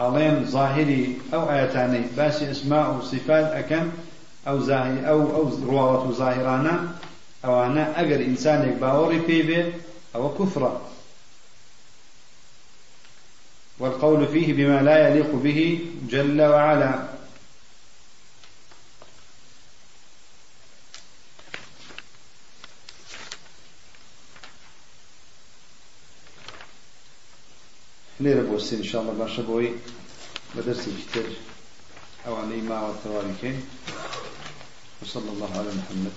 ئەڵێن ظاهری ئەو ئاەتانەی باسی ئەسما و صفات ئەەکەن ئەو ئەو ئەو ڕواوەت و ظاهرانە ئەوانە ئەگەر ئینسانێک باوەڕی پێ بێ ئەوە کوفرە والقول فيه بما لا يليق به جل وعلا. لێرە بۆ سێ انشاءڵە باشە بۆی بە دەرسێکی تر ئەوانەی ماوە تەواویکەین وصلى الله على محمد.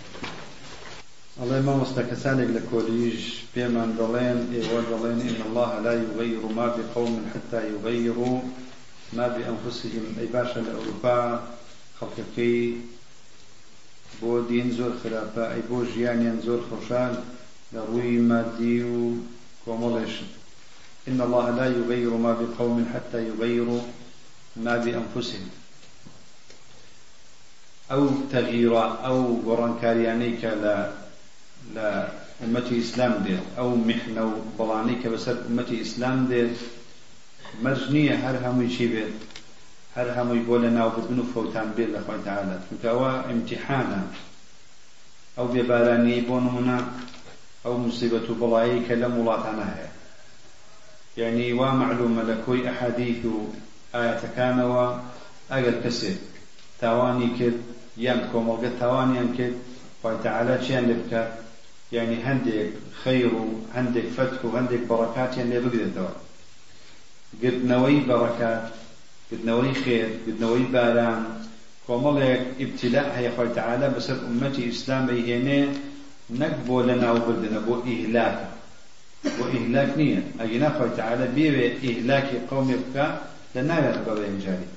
الله ما مستكسانك لكوليج بيمان دلين إيوان دلين إن الله لا يغير ما بقوم حتى يغيروا ما بأنفسهم. أي باشا لأوروبا خلقكي بۆ دین زۆر خراپە ئەی بۆ ژیانیان زۆر خۆشان لە ڕووی مادی و إن الله لا يغير ما بقوم حتى يغيروا ما بأنفسهم. أو تغيير أو ورانكاريانيك لا لا أمتي إسلام دير أو محنة بلانيك بسر أمتي إسلام دير مرجنية هر همي شي بيت هر همي بولنا وبدنو فوتان بيت لخوة تعالى فكوا امتحانا أو بباراني بونمنا أو مصيبة بلايك لم ولاتنا هي يعني وا معلومة لكوي أحاديث آية كانوا أجل كسر تاواني كد يان كوملغة تاواني أن كد وتعالى شيئا لبك يعني هندك خير هندك فتح وهندك بركات يعني بقدر دوا قد نوي بركات قد نوي خير قد نوي باران. كوملك ابتلاء هي خوي تعالى بسر أمتي إسلام هنا نقبو لنا وبردنا بو إهلاك. وإهلاك نية. أجنا خوي تعالى بيبي إهلاك قوم يبكى لنا يتبقى إنجاري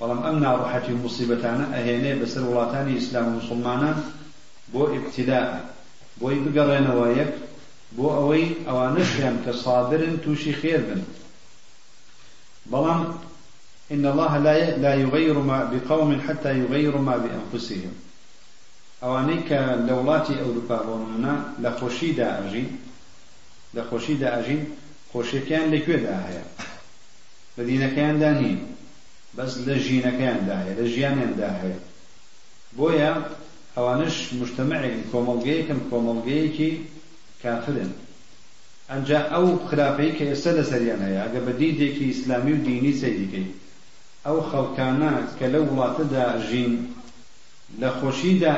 ولم أمنا روحتي مصيبتانا أهيني بسر ولاتاني إسلام مسلمانا بو بۆی بگەڕێنەوە یەک بۆ ئەوەی ئەوانشیان کە سادرن تووشی خێر بن. بەڵام إن الله لا لا يغير ما بقوم حتى يغيروا ما بأنفسهم. أوانيك لولاتي أوروبا بونمنا لخوشي دا أجين لخوشي دا أجين خوشي كان لكوي دا هيا بدينا كان دانين بس لجينا كان دا هيا لجيانا دا هيا بويا ئەوانش مشتمەعێک کۆمەڵگەیەکن کۆمەڵگەیەکی کافرن. ئەنجا ئەو خراپەی کە ئێستا لەسەریان هەیە ئەگە بە دیدێکی ئیسلامی و دینی سەیریکەی ئەو خەڵکانە کە لەو وڵاتەدا ژین لە خۆشیدا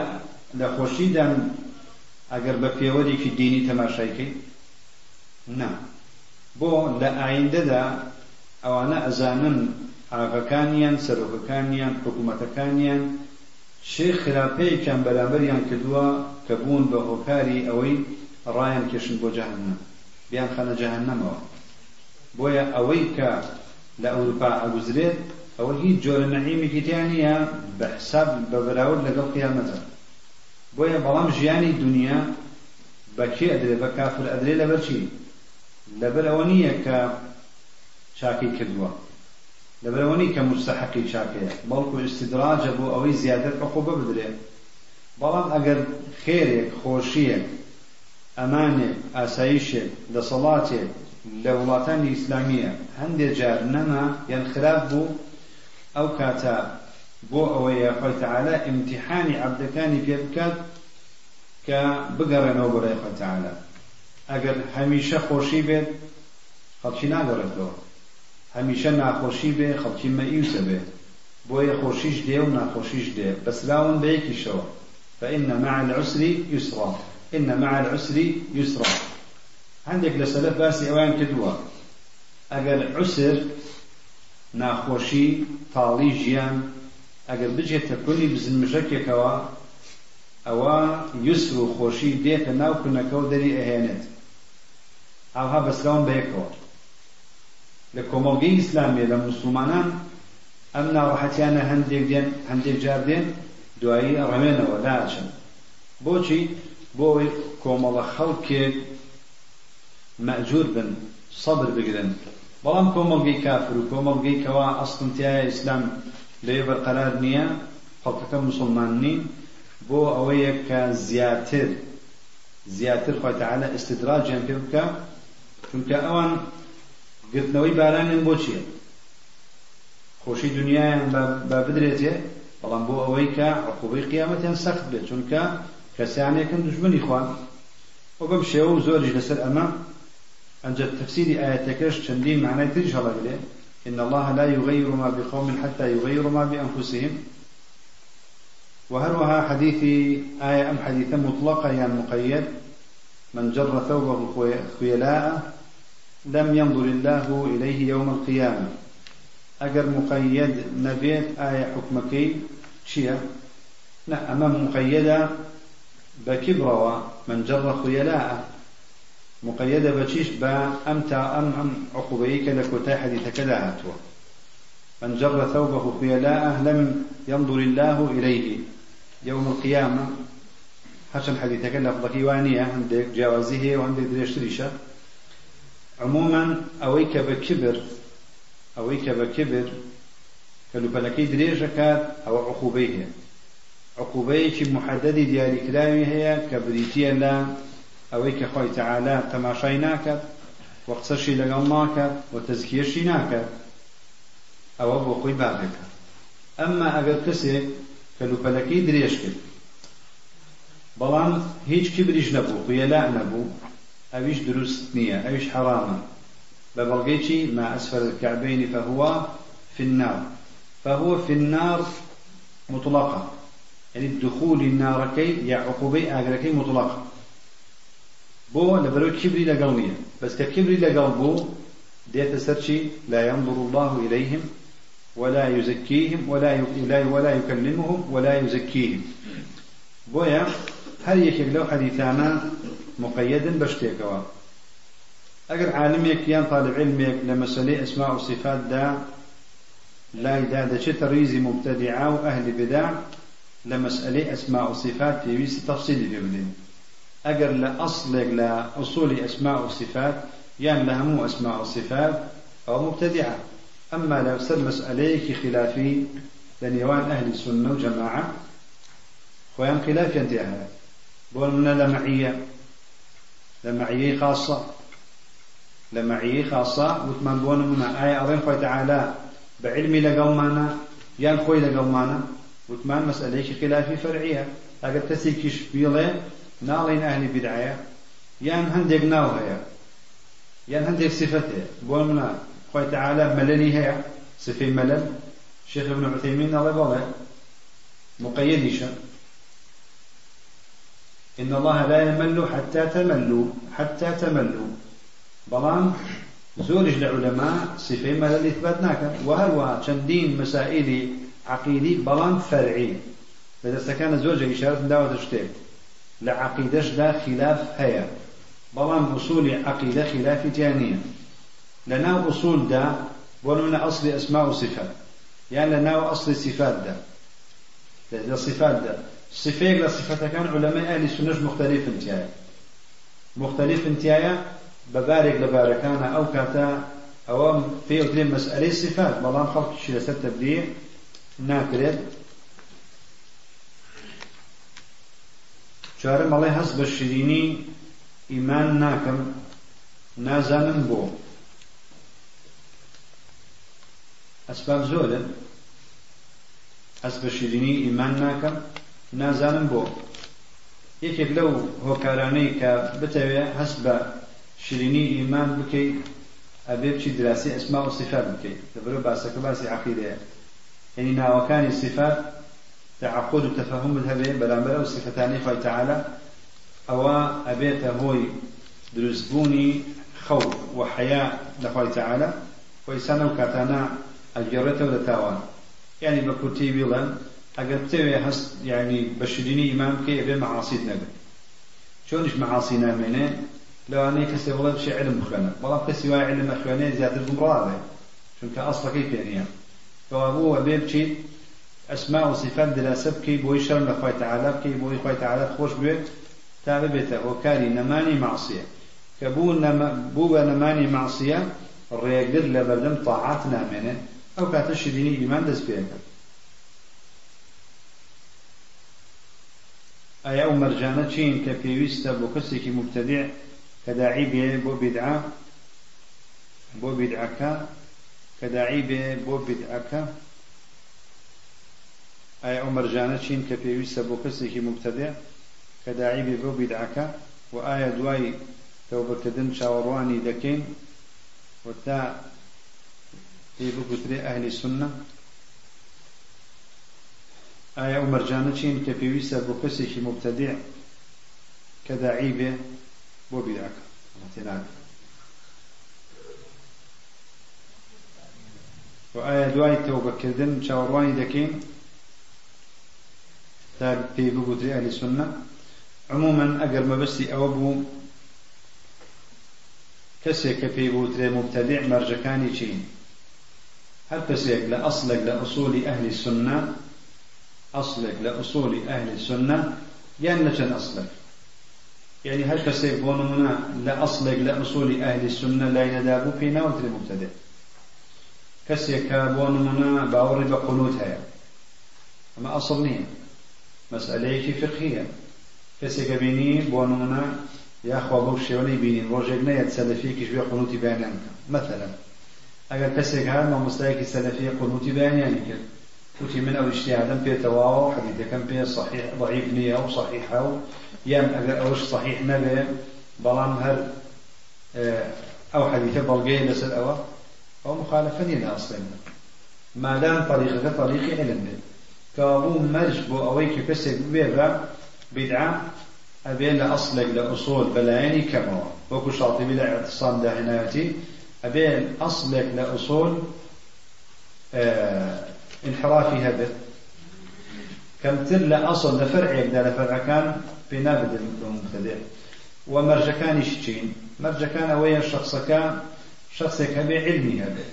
لە خۆشیدا ئەگەر بە پێوەرێکی دینی تەماشایکەی نا. بۆ لە ئایندەدا ئەوانە ئەزانن ئاغەکانیان سەرۆکەکانیان حکوومەتەکانیان شێ خراپەیەکیان بەرامبەریان کردووە کە بوون بە هۆکاری ئەوەی ڕایان کێشن بۆ جەهەنەم بیان خەنە جەهەنەمەوە بۆیە ئەوەی کە لە ئەوروپا ئەگوزرێت ئەوە هیچ جۆرە نەعیمێکی تیانە بە حساب بە بەراورد لەگەڵ قیامەتە. بۆیە بەڵام ژیانی دنیا بەکێ ئەدرێ؟ بە کافر ئەدرێ لەبەرچی لەبەر ئەوە نییە کە چاکەی کردووە. لەبەر ئەوە نیە کە مستحقی چاکەیە بەڵکو استدراجە بۆ ئەوەی زیاتر بەخۆ ببدرێ. بەڵام ئەگەر خێرێک خۆشیەک ئەمانێک ئاسایشێک دەسەڵاتێک لە وڵاتانی ئیسلامیە هەندێک جار نەما یان خراپ بوو ئەو کاتە بۆ ئەوەیە خۆی تەعالە ئیمتیحانی عەبدەکانی پێ بکات کە بگەڕێنەوە خۆی تەعالە ئەگەر هەمیشە خۆشی بێت خەڵکی ناگەڕێتەوە. هەمیشە ناخۆشی بێ خەڵکی مەئیوسە بێ. بۆیە خۆشیش دێ و ناخۆشیش دێ. بەسراون بە یەکیشەوە. فإن مع العسر يسرا. إن مع العسر يسرا. عندك لسلف باسي أوان كدوا أجل عسر ناخۆشی تاڵی ژیان ئەگەر بجێتە کولی بزنمژەکێکەوە ئەوە یوسر و خۆشی دێتە ناو کونەکە و دەری ئەهێنێت. ئاها بەسلاون بەیەکەوە لە کۆمەڵگەی ئیسلامیە لە مسلمانان ئەم ناڕەحەتیانە هەندێک دێن هەندێک جار دێن دوایی ڕەمێنەوە لاچن بۆچی؟ بۆ کۆمەڵە خەڵکێک مەجور بن سەبر بگرن. بەڵام کۆمەڵگەی کافر و کۆمەڵگەی کەوا ئەستنتیایە ئیسلام لێ بەرقەرار نییە خەڵکەکە مسلمان نین. بۆ ئەوەیە کە زیاتر زیاتر خۆی تعالە ئستدراجیان پێ بکە چونکە ئەوان گرتنەوەی بارانیان بۆ چییە؟ خۆشی دنیایان با بدرێتێ؟ بەڵام بۆ ئەوەی کە عقوبەی قیامەتیان سەخت بێت چونکە کەسیانێکن دژمنی خوان. و بەم شێوە و زۆریش لەسەر ئەمە ئەنجە تفسير آياتكش چەندین معنای تریش هەڵەگرێ. إن الله لا يغير ما بقوم حتى يغيروا ما بأنفسهم. وهروها حديث آية أم حديثا مطلقة يعني مقيد من جر ثوبه خيلاء لم ينظر الله إليه يوم القيامة. أجر مقيد نبيت آية حكمكي. شيا لا أمام مقيدة بكبرة من جر خيلاء. مقيدة بشيش با أمتا أم أم عقوبيك لكوتا حديث كذا من جر ثوبه خيلاء لم ينظر الله إليه يوم القيامة. حسن حديث كلا فضكي وانية عندك جوازيه وعندك دريشتريشة عموما أويك بكبر أويك بكبر كلو فلكي دريجة أو عقوبيه عقوبەیەکی محددی دیاریکراوی هەیە کە بریتە لە ئەوەی کە خۆی تەعالا تەماشای ناکات و قسەشی لەگەڵ ناکات و تەزکیەشی ناکات ئەوە بۆ خۆی باقێکە ئەمما ئەگەر کەسێک کە لوپەلەکەی درێژ کرد بەڵام هیچ کبریش نەبوو خوێلا نەبوو دروست نییە ئەویش حرامە بە بەڵگەیکی ما أسفل الكعبين فهو في النار. فهو في النار مطلقة. يعني الدخول النار كي يا عقوبي أجركي مطلقة. بو لبرو كبري لقلبية بس ككبري لقلبو ديت سرشي لا ينظر الله إليهم ولا يزكيهم ولا ولا يكلمهم ولا يزكيهم. بويا هل يكيك لو حديثانا مقيدا بشتيكوا أجر عالميك يان طالب علميك لمسألة أسماء وصفات دا لا إذا دا تريزي مبتدعة وأهل بدع لمسألة أسماء وصفات في ويس تفصيل في بدين أجر لأصلك لأصول أسماء وصفات يعني لهم أسماء وصفات أو مبتدعة أما لو سر مسألة خلافي لنيوان أهل السنة وجماعة خوان خلاف ينتهي من لمعية لمعية خاصة. لمعية خاصة. وثمان بون من آية أظن خوي تعالى بعلمي لقومانا يان خوي لقومانا وثمان مسألة خلافي فرعية. أقد تسيكش بيضي ناڵین ئەهلی بدعەیە یان هەندێک ناو یان هەندێک صفەتێ بۆ منە خۆی تعالى مەلەلی هەیە صفەی مەلەل شيخ ابن عثيمين الله بڵێ مقيدشا إن الله لا يمل حتى تملوا حتى تملوا. بلان زورج لعلماء صفة ملل إثبات ناكا وهروها چندين مسائل عقيدي بلان فرعي. فإذا كان زوجة إشارة دعوة تشتيك لعقيدش دا خلاف هيا. بلان أصول عقيدة خلاف تانية لنا أصول دا ولنا أصل أسماء وصفات. يعني لنا أصل صفات دا. لصفات دا. صفەیەک لە سفەتەکان عولەمای ئالی سنەش مختلف انتیایە. مختلف انتیایە بەبارێک لە بارەکانە ئەو کاتە ئەوە پێوترێ مەسئلەی صفات بەڵام خەڵکیشی لەسەر تەبدیع ناکرێت. چوارە مەڵێ هەست بە شیرینی ئیمان ناکەم نازانم بۆ. ئەسباب زۆرن هەست بە شیرینی ئیمان ناکەم. نازانم بۆ. یەکێک لەو هۆکارانەی کە بتەوێت هەست بە شرینی ئیمان بکەیت ئەبێ بچی دراسی ئەسما و سیفات بکەیت. دەبرە باسەکە باسی عقیدەیە یعنی ناوەکانی سیفات تعقود و تەفەهمت هەبێ بەرامبەر ئەو سیفەتانی خۆی تەعالە ئەوە ئەبێتە هۆی دروستبوونی خەوف و حەیا لەخوای تەعالە و ئیسان ئەو کاتانە ئەگەڕێتەوە لە تاوان. یعنی بە کورتی بیڵەن أقر بتوي هست يعني بشريني إمام كي أبي معاصي نبي شونش معاصي نامينه لو أنا كسي والله بشي علم مخوانا والله كسي واي علم مخوانا زيادة الجمرة شون كأصلا كيف يعني كوابو وبيبشي أسماء وصفات دراسة بكي بوي شرم لخوي تعالى بكي بوي خوي تعالى خوش بيت تابع بيته وكاري نماني معصية كبو نم بو نماني لبردم طاعات نامنه أو كاتش ديني إيمان دس بيك أي أو مرجانة چين كبيويستا بو كسيكي مبتدع كداعي بيه بو بدعة بو بدعك كداعي بيه بو بدعك. أي أو مرجانة چين كبيويستا بو كسيكي مبتدع كداعي بيه بو بدعك. وآية دواي توبكدن شاورواني دكين وتا في بكتري أهل السنة آية ومرجانة چين كبيويسا بكسيش مبتدع كداعي به بو وآية دواي توبة كردن شاورواني دكين تاب في بكتري أهل السنة عموما أقر ما بسي أوبو كسيك في بوتري مبتدع مرجكاني چين هل كسيك لأصلك لأصول أهل السنة أصلك لأصول أهل السنة يعني لشن أصلك. يعني هل كسيك بونمنا لأصلك لأصول أهل السنة؟ لا يندابو فينا وتري مبتدع كسيك بونمنا باوري بقنوتها. أما أصل نية. مسألة فقهية. كسيك بيني بونمنا يا أخوة بو شێوەی بینین ڕۆژێک نەیەت سەلفیەکیش بێ قنوتی بەیانیان بکە مثلا ئەگەر کەسێک هەر مامۆستایەکی سەلفیە قنوتی بەیانیانی کرد وتی من ئەو اجتهادم پێتەواوە و حەدیثەکەم پێ صحیح ضعیف نییە و صحیحە و یان ئەگەر ئەوش صحیح نەبێ بەڵام هەر ئەو حەدیثە بەڵگەیە لەسەر ئەوە ئەو مخالفە نیە لە ئەسڵێن مادام طريقەکە طريقی علم بێت کەوابوو مەرج بۆ ئەوەی کە کەسێک بێ بە بدعە أبي لأصلك لأصول بلايني كما وكو شاطبي لاعتصام داهناتي أبي أصلك لأصول آه انحرافي هبت كم تل أصل لفرع يبدأ لفرع كان في نابد المبتدئ. ومرجكان يشتين مرجكان أويا الشخص كان شخصك هبي علمي هبي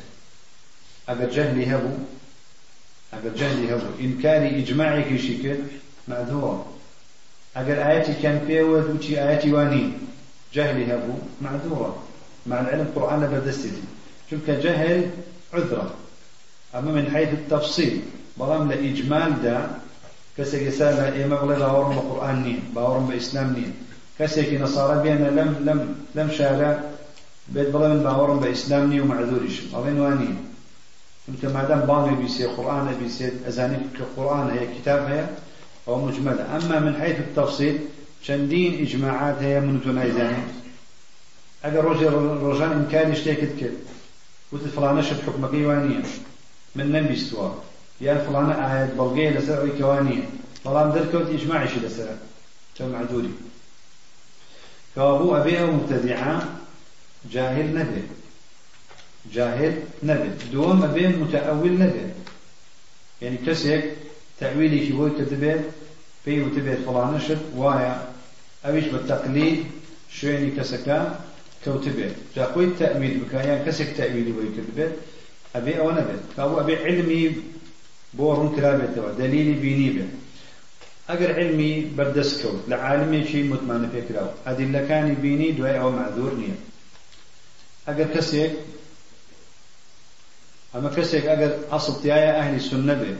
أجر جهلي هبو أجر جهلي هبو إنكاري إجماعي كي شكل معذور. اگر آياتي كان فيه دوتي آياتي واني. جهلي هبو معذورة مع العلم قرآن بدستي شوف جهل عذرة. أما من حيث التفصيل بلام لإجمال دا كسيك يسال إيما بلا باورم بقرآن نين باورم بإسلام نين. كسيك نصارى بينا لم لم لم شارع بيت بلا من باورم بإسلام نين ومعذوريش بلين وانين. انت ما دام باني بيسي قرآن بيسي أزاني القرآن هي كتاب هي أو مجملة أما من حيث التفصيل شندين إجماعات هي من تنايزاني أجر رجل رجال إمكان يشتكي كده وتفلانة فلانة شد حكم كيوانية من نبي استوى يا فلانة آيات بلغية لسرع كوانية فلان دركوت إجماعي شي لسرع كم معذوري كابو أبي أو مبتدعة جاهل نبي جاهل نبي دوم أبي متأول نبي يعني كسيك تأويلي شي بوي كتبت في وتبت فلانة شد وايا أويش بالتقليد شويني كسكا كوتبت جا خوي التأويل بكايان كسك بوي كتبت أبي أو نبت فأبو أبي علمي بورن كرابته دليلي بيني به. أجر علمي بردس كوت لعالمي شيء مطمئن في كراو أدلة كان بيني دواء أو معذور نية. أجر كسك أما كسك أجر أصل تيايا أهل السنة به.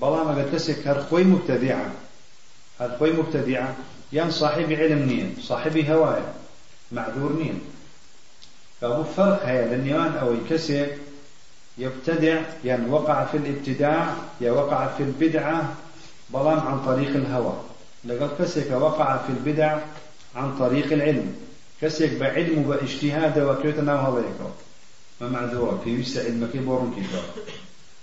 بەڵام ئەگەر کەسێک هەر خۆی مبتدعە هەر خۆی مبتدعە یان صاحبی علم نییە صاحبی هەوایە معذور نییە فأبو فرق هي للنيوان أو الكسر يبتدع يعني وقع في الابتداع يا وقع في البدعة بلام عن طريق الهوى. لقد كسك وقع في البدع عن طريق العلم. كسك بعلم واجتهاد وكيتنا وهذا ما معذور في وسع علمك كيتوا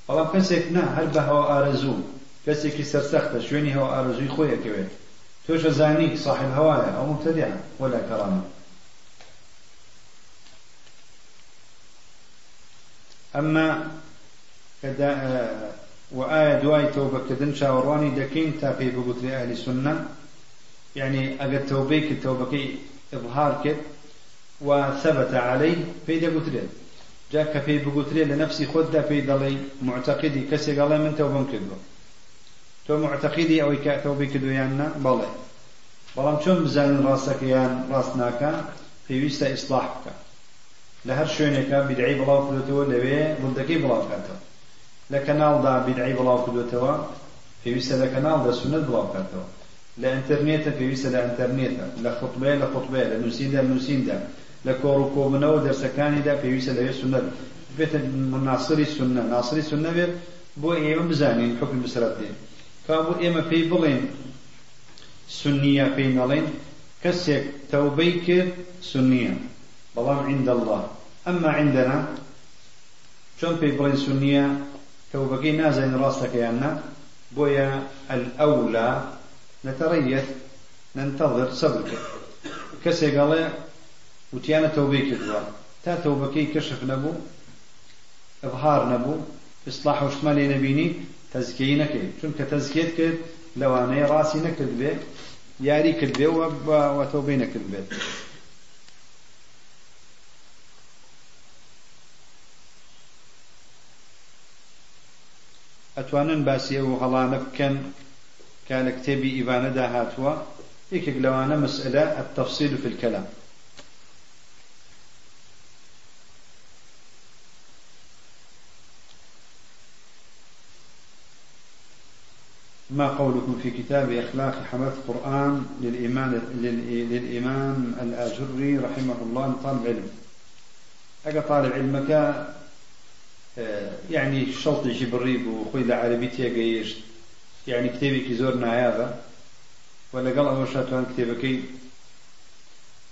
بەڵام کەسێک نا هەر بە هەوا ئارەزوو کەسێکی سەرسەختە شوێنی هەوا ئارەزووی خۆیەکەوێت تۆش زانی صاحب هەوایە ئەو مبتدع ولا كرامة. ئەمما وآية دواي توبة كدن شاوراني دكين تا في بقتل أهل السنة يعني أجر توبيك التوبة إظهار كد وثبت عليه في دقتل جاك في بقتل لنفسي خد في ضلي معتقدي كسي قال من توبة كدو تو معتقدي أو كا توبة كدو يانا بلى بلام شو مزان راسك يان راسناك في ويستا إصلاحك لە هەر شوێنێکە بیدعی بڵاو کردوتەوە لەوێ ڕوودەکەی بڵاو کاتەوە. لە کەناڵدا بیدعی بڵاو کردوتەوە پێویستە لە کەناڵدا سنت بڵاو کاتەوە. لە ئینتەرنێتە پێویستە لە ئینتەرنێتە لە خوتبەیە لە خوتبەیە لە نووسیندا نووسیندا. لە کۆڕ و کۆبنەوە دەرسەکانیدا پێویستە لەوێ سنت. بێتە ناسری سنە ناسری سنە بێت بۆ ئێمە بزانین حکم بسرەت دێ کابوو ئێمە پێی بڵێن سنیە پێی نەڵێن کەسێک تەوبەی کرد سنیە. بەڵام عند الله. ئەمما عندنا چۆن پێی بڵێن سنیە تەوبەکەی نازانین ڕاستەکەیان نا بۆیە نتريث ننتظر صبر كسي قال وتيانا توبي كدوا تا توبكي كشف نبو إظهار نبو إصلاح وشمالي نبيني تزكي نكي چونك تزكيت كد لو أنا راسي نكد به ياري كد به وتوبي نكد به ئەتوانن باسی ئەو هەڵانە بکەن. کە لە کتێبی ئیوانەدا هاتووە یەکێک لەوانە مەسئلە التفصيل في الكلام. ما قولكم في كتاب إخلاق حماة القرآن للإمام, للإمام الآجري رحمه الله طالب علم. أجا طالب علمك يعني شەڵتی جبڕی بوو خۆی لە عربی تێگەیشت یعنی کتێبێکی زۆر نایابە و لەگەڵ ئەوە شاتوان کتێبەکەی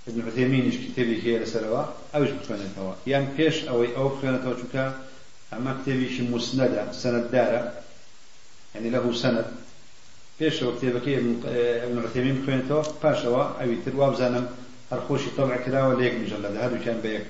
ابن عثيمينش كتابي هي لسروا أوش بخوانتوا يعني بيش أو أو بخوانتوا شوكا أما كتابي شي مسندة سند دارة. يعني له سند. بيش أو كتابك ابن عثيمين بخوانتوا باش أو أو ترواب زانم هرخوشي طبع كلا ولا يك مجلد هذا كان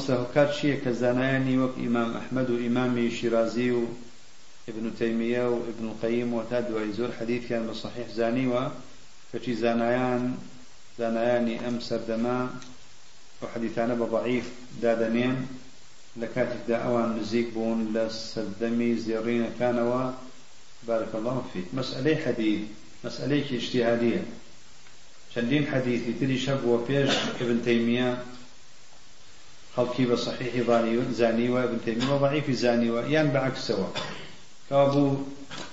مامۆستاهۆکار چییە کە زانایانی وەک ئیمام ئەحمەد و ئیمامی شیرازی و ابن تەیمیە و ابن قەیم و تا دوای زۆر حەدیثیان بە صحیح زانیوە کەچی زانایان زانایانی ئەم سەردەما و حەدیثانە بە ضعیف دادەنێن. لە کاتێکدا ئەوان نزیک بوون لە سەردەمی زێڕینەکانەوە. بارك الله فيك مسألة حديث مسألة اجتهادية حەدیثی تری شەب بۆ پێش ابن تەیمیە خەڵکی بە صحیحی زانیوە ابن تيمية وضعيف زانیوە یان بەعکسەوە کابوو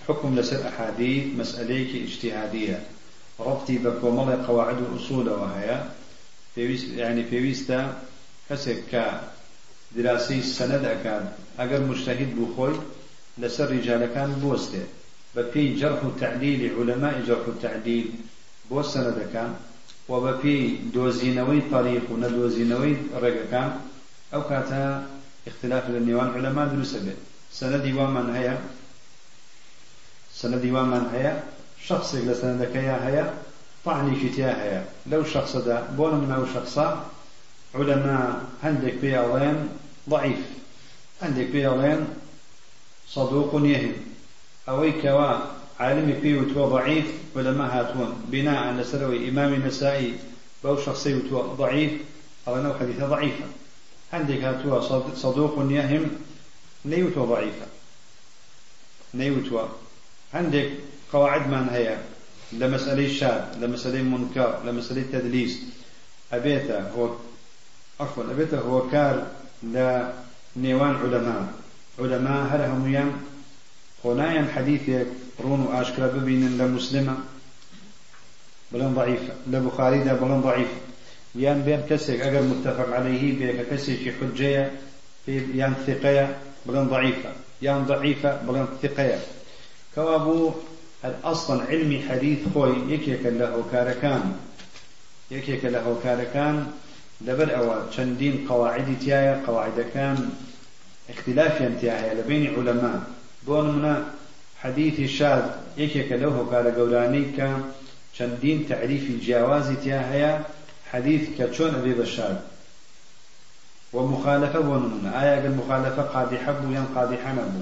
حكم لسر أحاديث مسألة اجتهادية ربطي بكومل قواعد وأصول وهي يعني بيويستا كسك كدراسي السند أكاد أجر مجتهد بخوي لسر رجال كان بوسته بفي جرح تعديل علماء جرح التعديل بوس سند كان وبفي دوزينوي طريق وندوزينوي رقكان أو كاتا اختلاف النيوان علماء دروس به سندي ومن هيا سندي ومن هيا شخص لسندك يا هيا طعني كتيا هيا لو شخص دا بون من أو شخصا علماء عندك بيالين ضعيف عندك بيالين صدوق يهم أوي كوا عالمي فيه وتو ضعيف علماء هاتون. بناء على سروي إمام النسائي بو شخصي وتو ضعيف. أو أنه حديثة ضعيفة. عندك هاتوا صدوق يهم نيوتوا ضعيفة. نيوتوا عندك قواعد من هي لمسألة الشاذ لمسألة منكر لمسألة تدليس أبيته هو عفوا أبيته هو كار لنيوان علماء. علماء هل هم يم خنايا حديثك رون أشكال ببين لمسلمة بلن ضعيفة لبخاري ده بلن ضعيفة يان بين كسك أجر متفق عليه بين كسك حجية يان ثقية بلن ضعيفة. يان ضعيفة بلن ثقية. كوابو الأصل علمي حديث خوي يكيك له كاركان. يكيك له كاركان. لبر أو شندين قواعد تيايا قواعد كان اختلاف ينتهي لبين علماء بون منا حديث شاذ يكيك له كار قولاني كان شندين تعريف الجواز تياهيا حديث كتشون أبي بشار ومخالفة ونمنا آية المخالفة قادحة بو ين قادحة نبو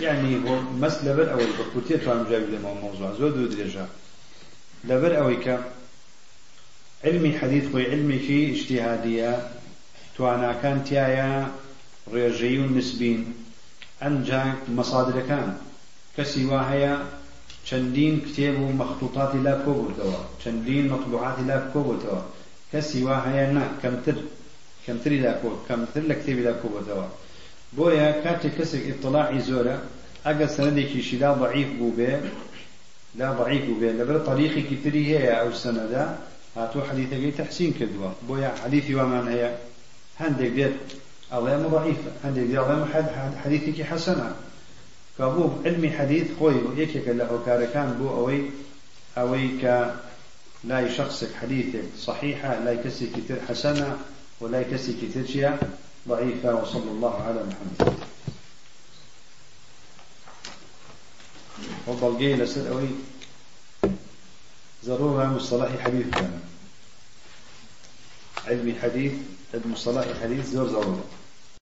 يعني هو مس لبر أوي بكوتية توان جايب لما موضوع زود ودرجة لبر أوي ك علمي حديث خوي علمي في اجتهادية توانا كان تيايا ريجي نسبين أنجا مصادر كان كسوا هي چەندین کتێب و مەخطوطاتی لا کۆبووتەوە چەندین مەطبوعاتی لا کۆبووتەوە کەسی وا هەیە نا کەمتر کەمتری لا کەمتر لە کتێبی لا کۆبووتەوە بۆیە کاتێک کەسێک ئطلاعی زۆرە ئەگە سەنەدێکیشی لا ضعیف بوو بێ لا ضعیف بوو بێ لەبەر طریقێکی تری هەیە ئەو سەنەدا هاتوو حەدیثەکەی تەحسین کردووە بۆیە حەدیثی وامان هەیە هەندێک دێت ئەڵێ ضعیفە هەندێک ئەڵێ حەدیثێکی حەسەنە كابو علمي حديث خوي يكيك له كان بو أوي أوي ك لا شخصك حديثك صحيحة لا يكسي كتير حسنة ولا يكسي كتير شيء ضعيفة وصلى الله على محمد. وضل جاي لسر أوي. ضرورة مصطلح حديث كان. علمي حديث المصطلح حديث زور ضرورة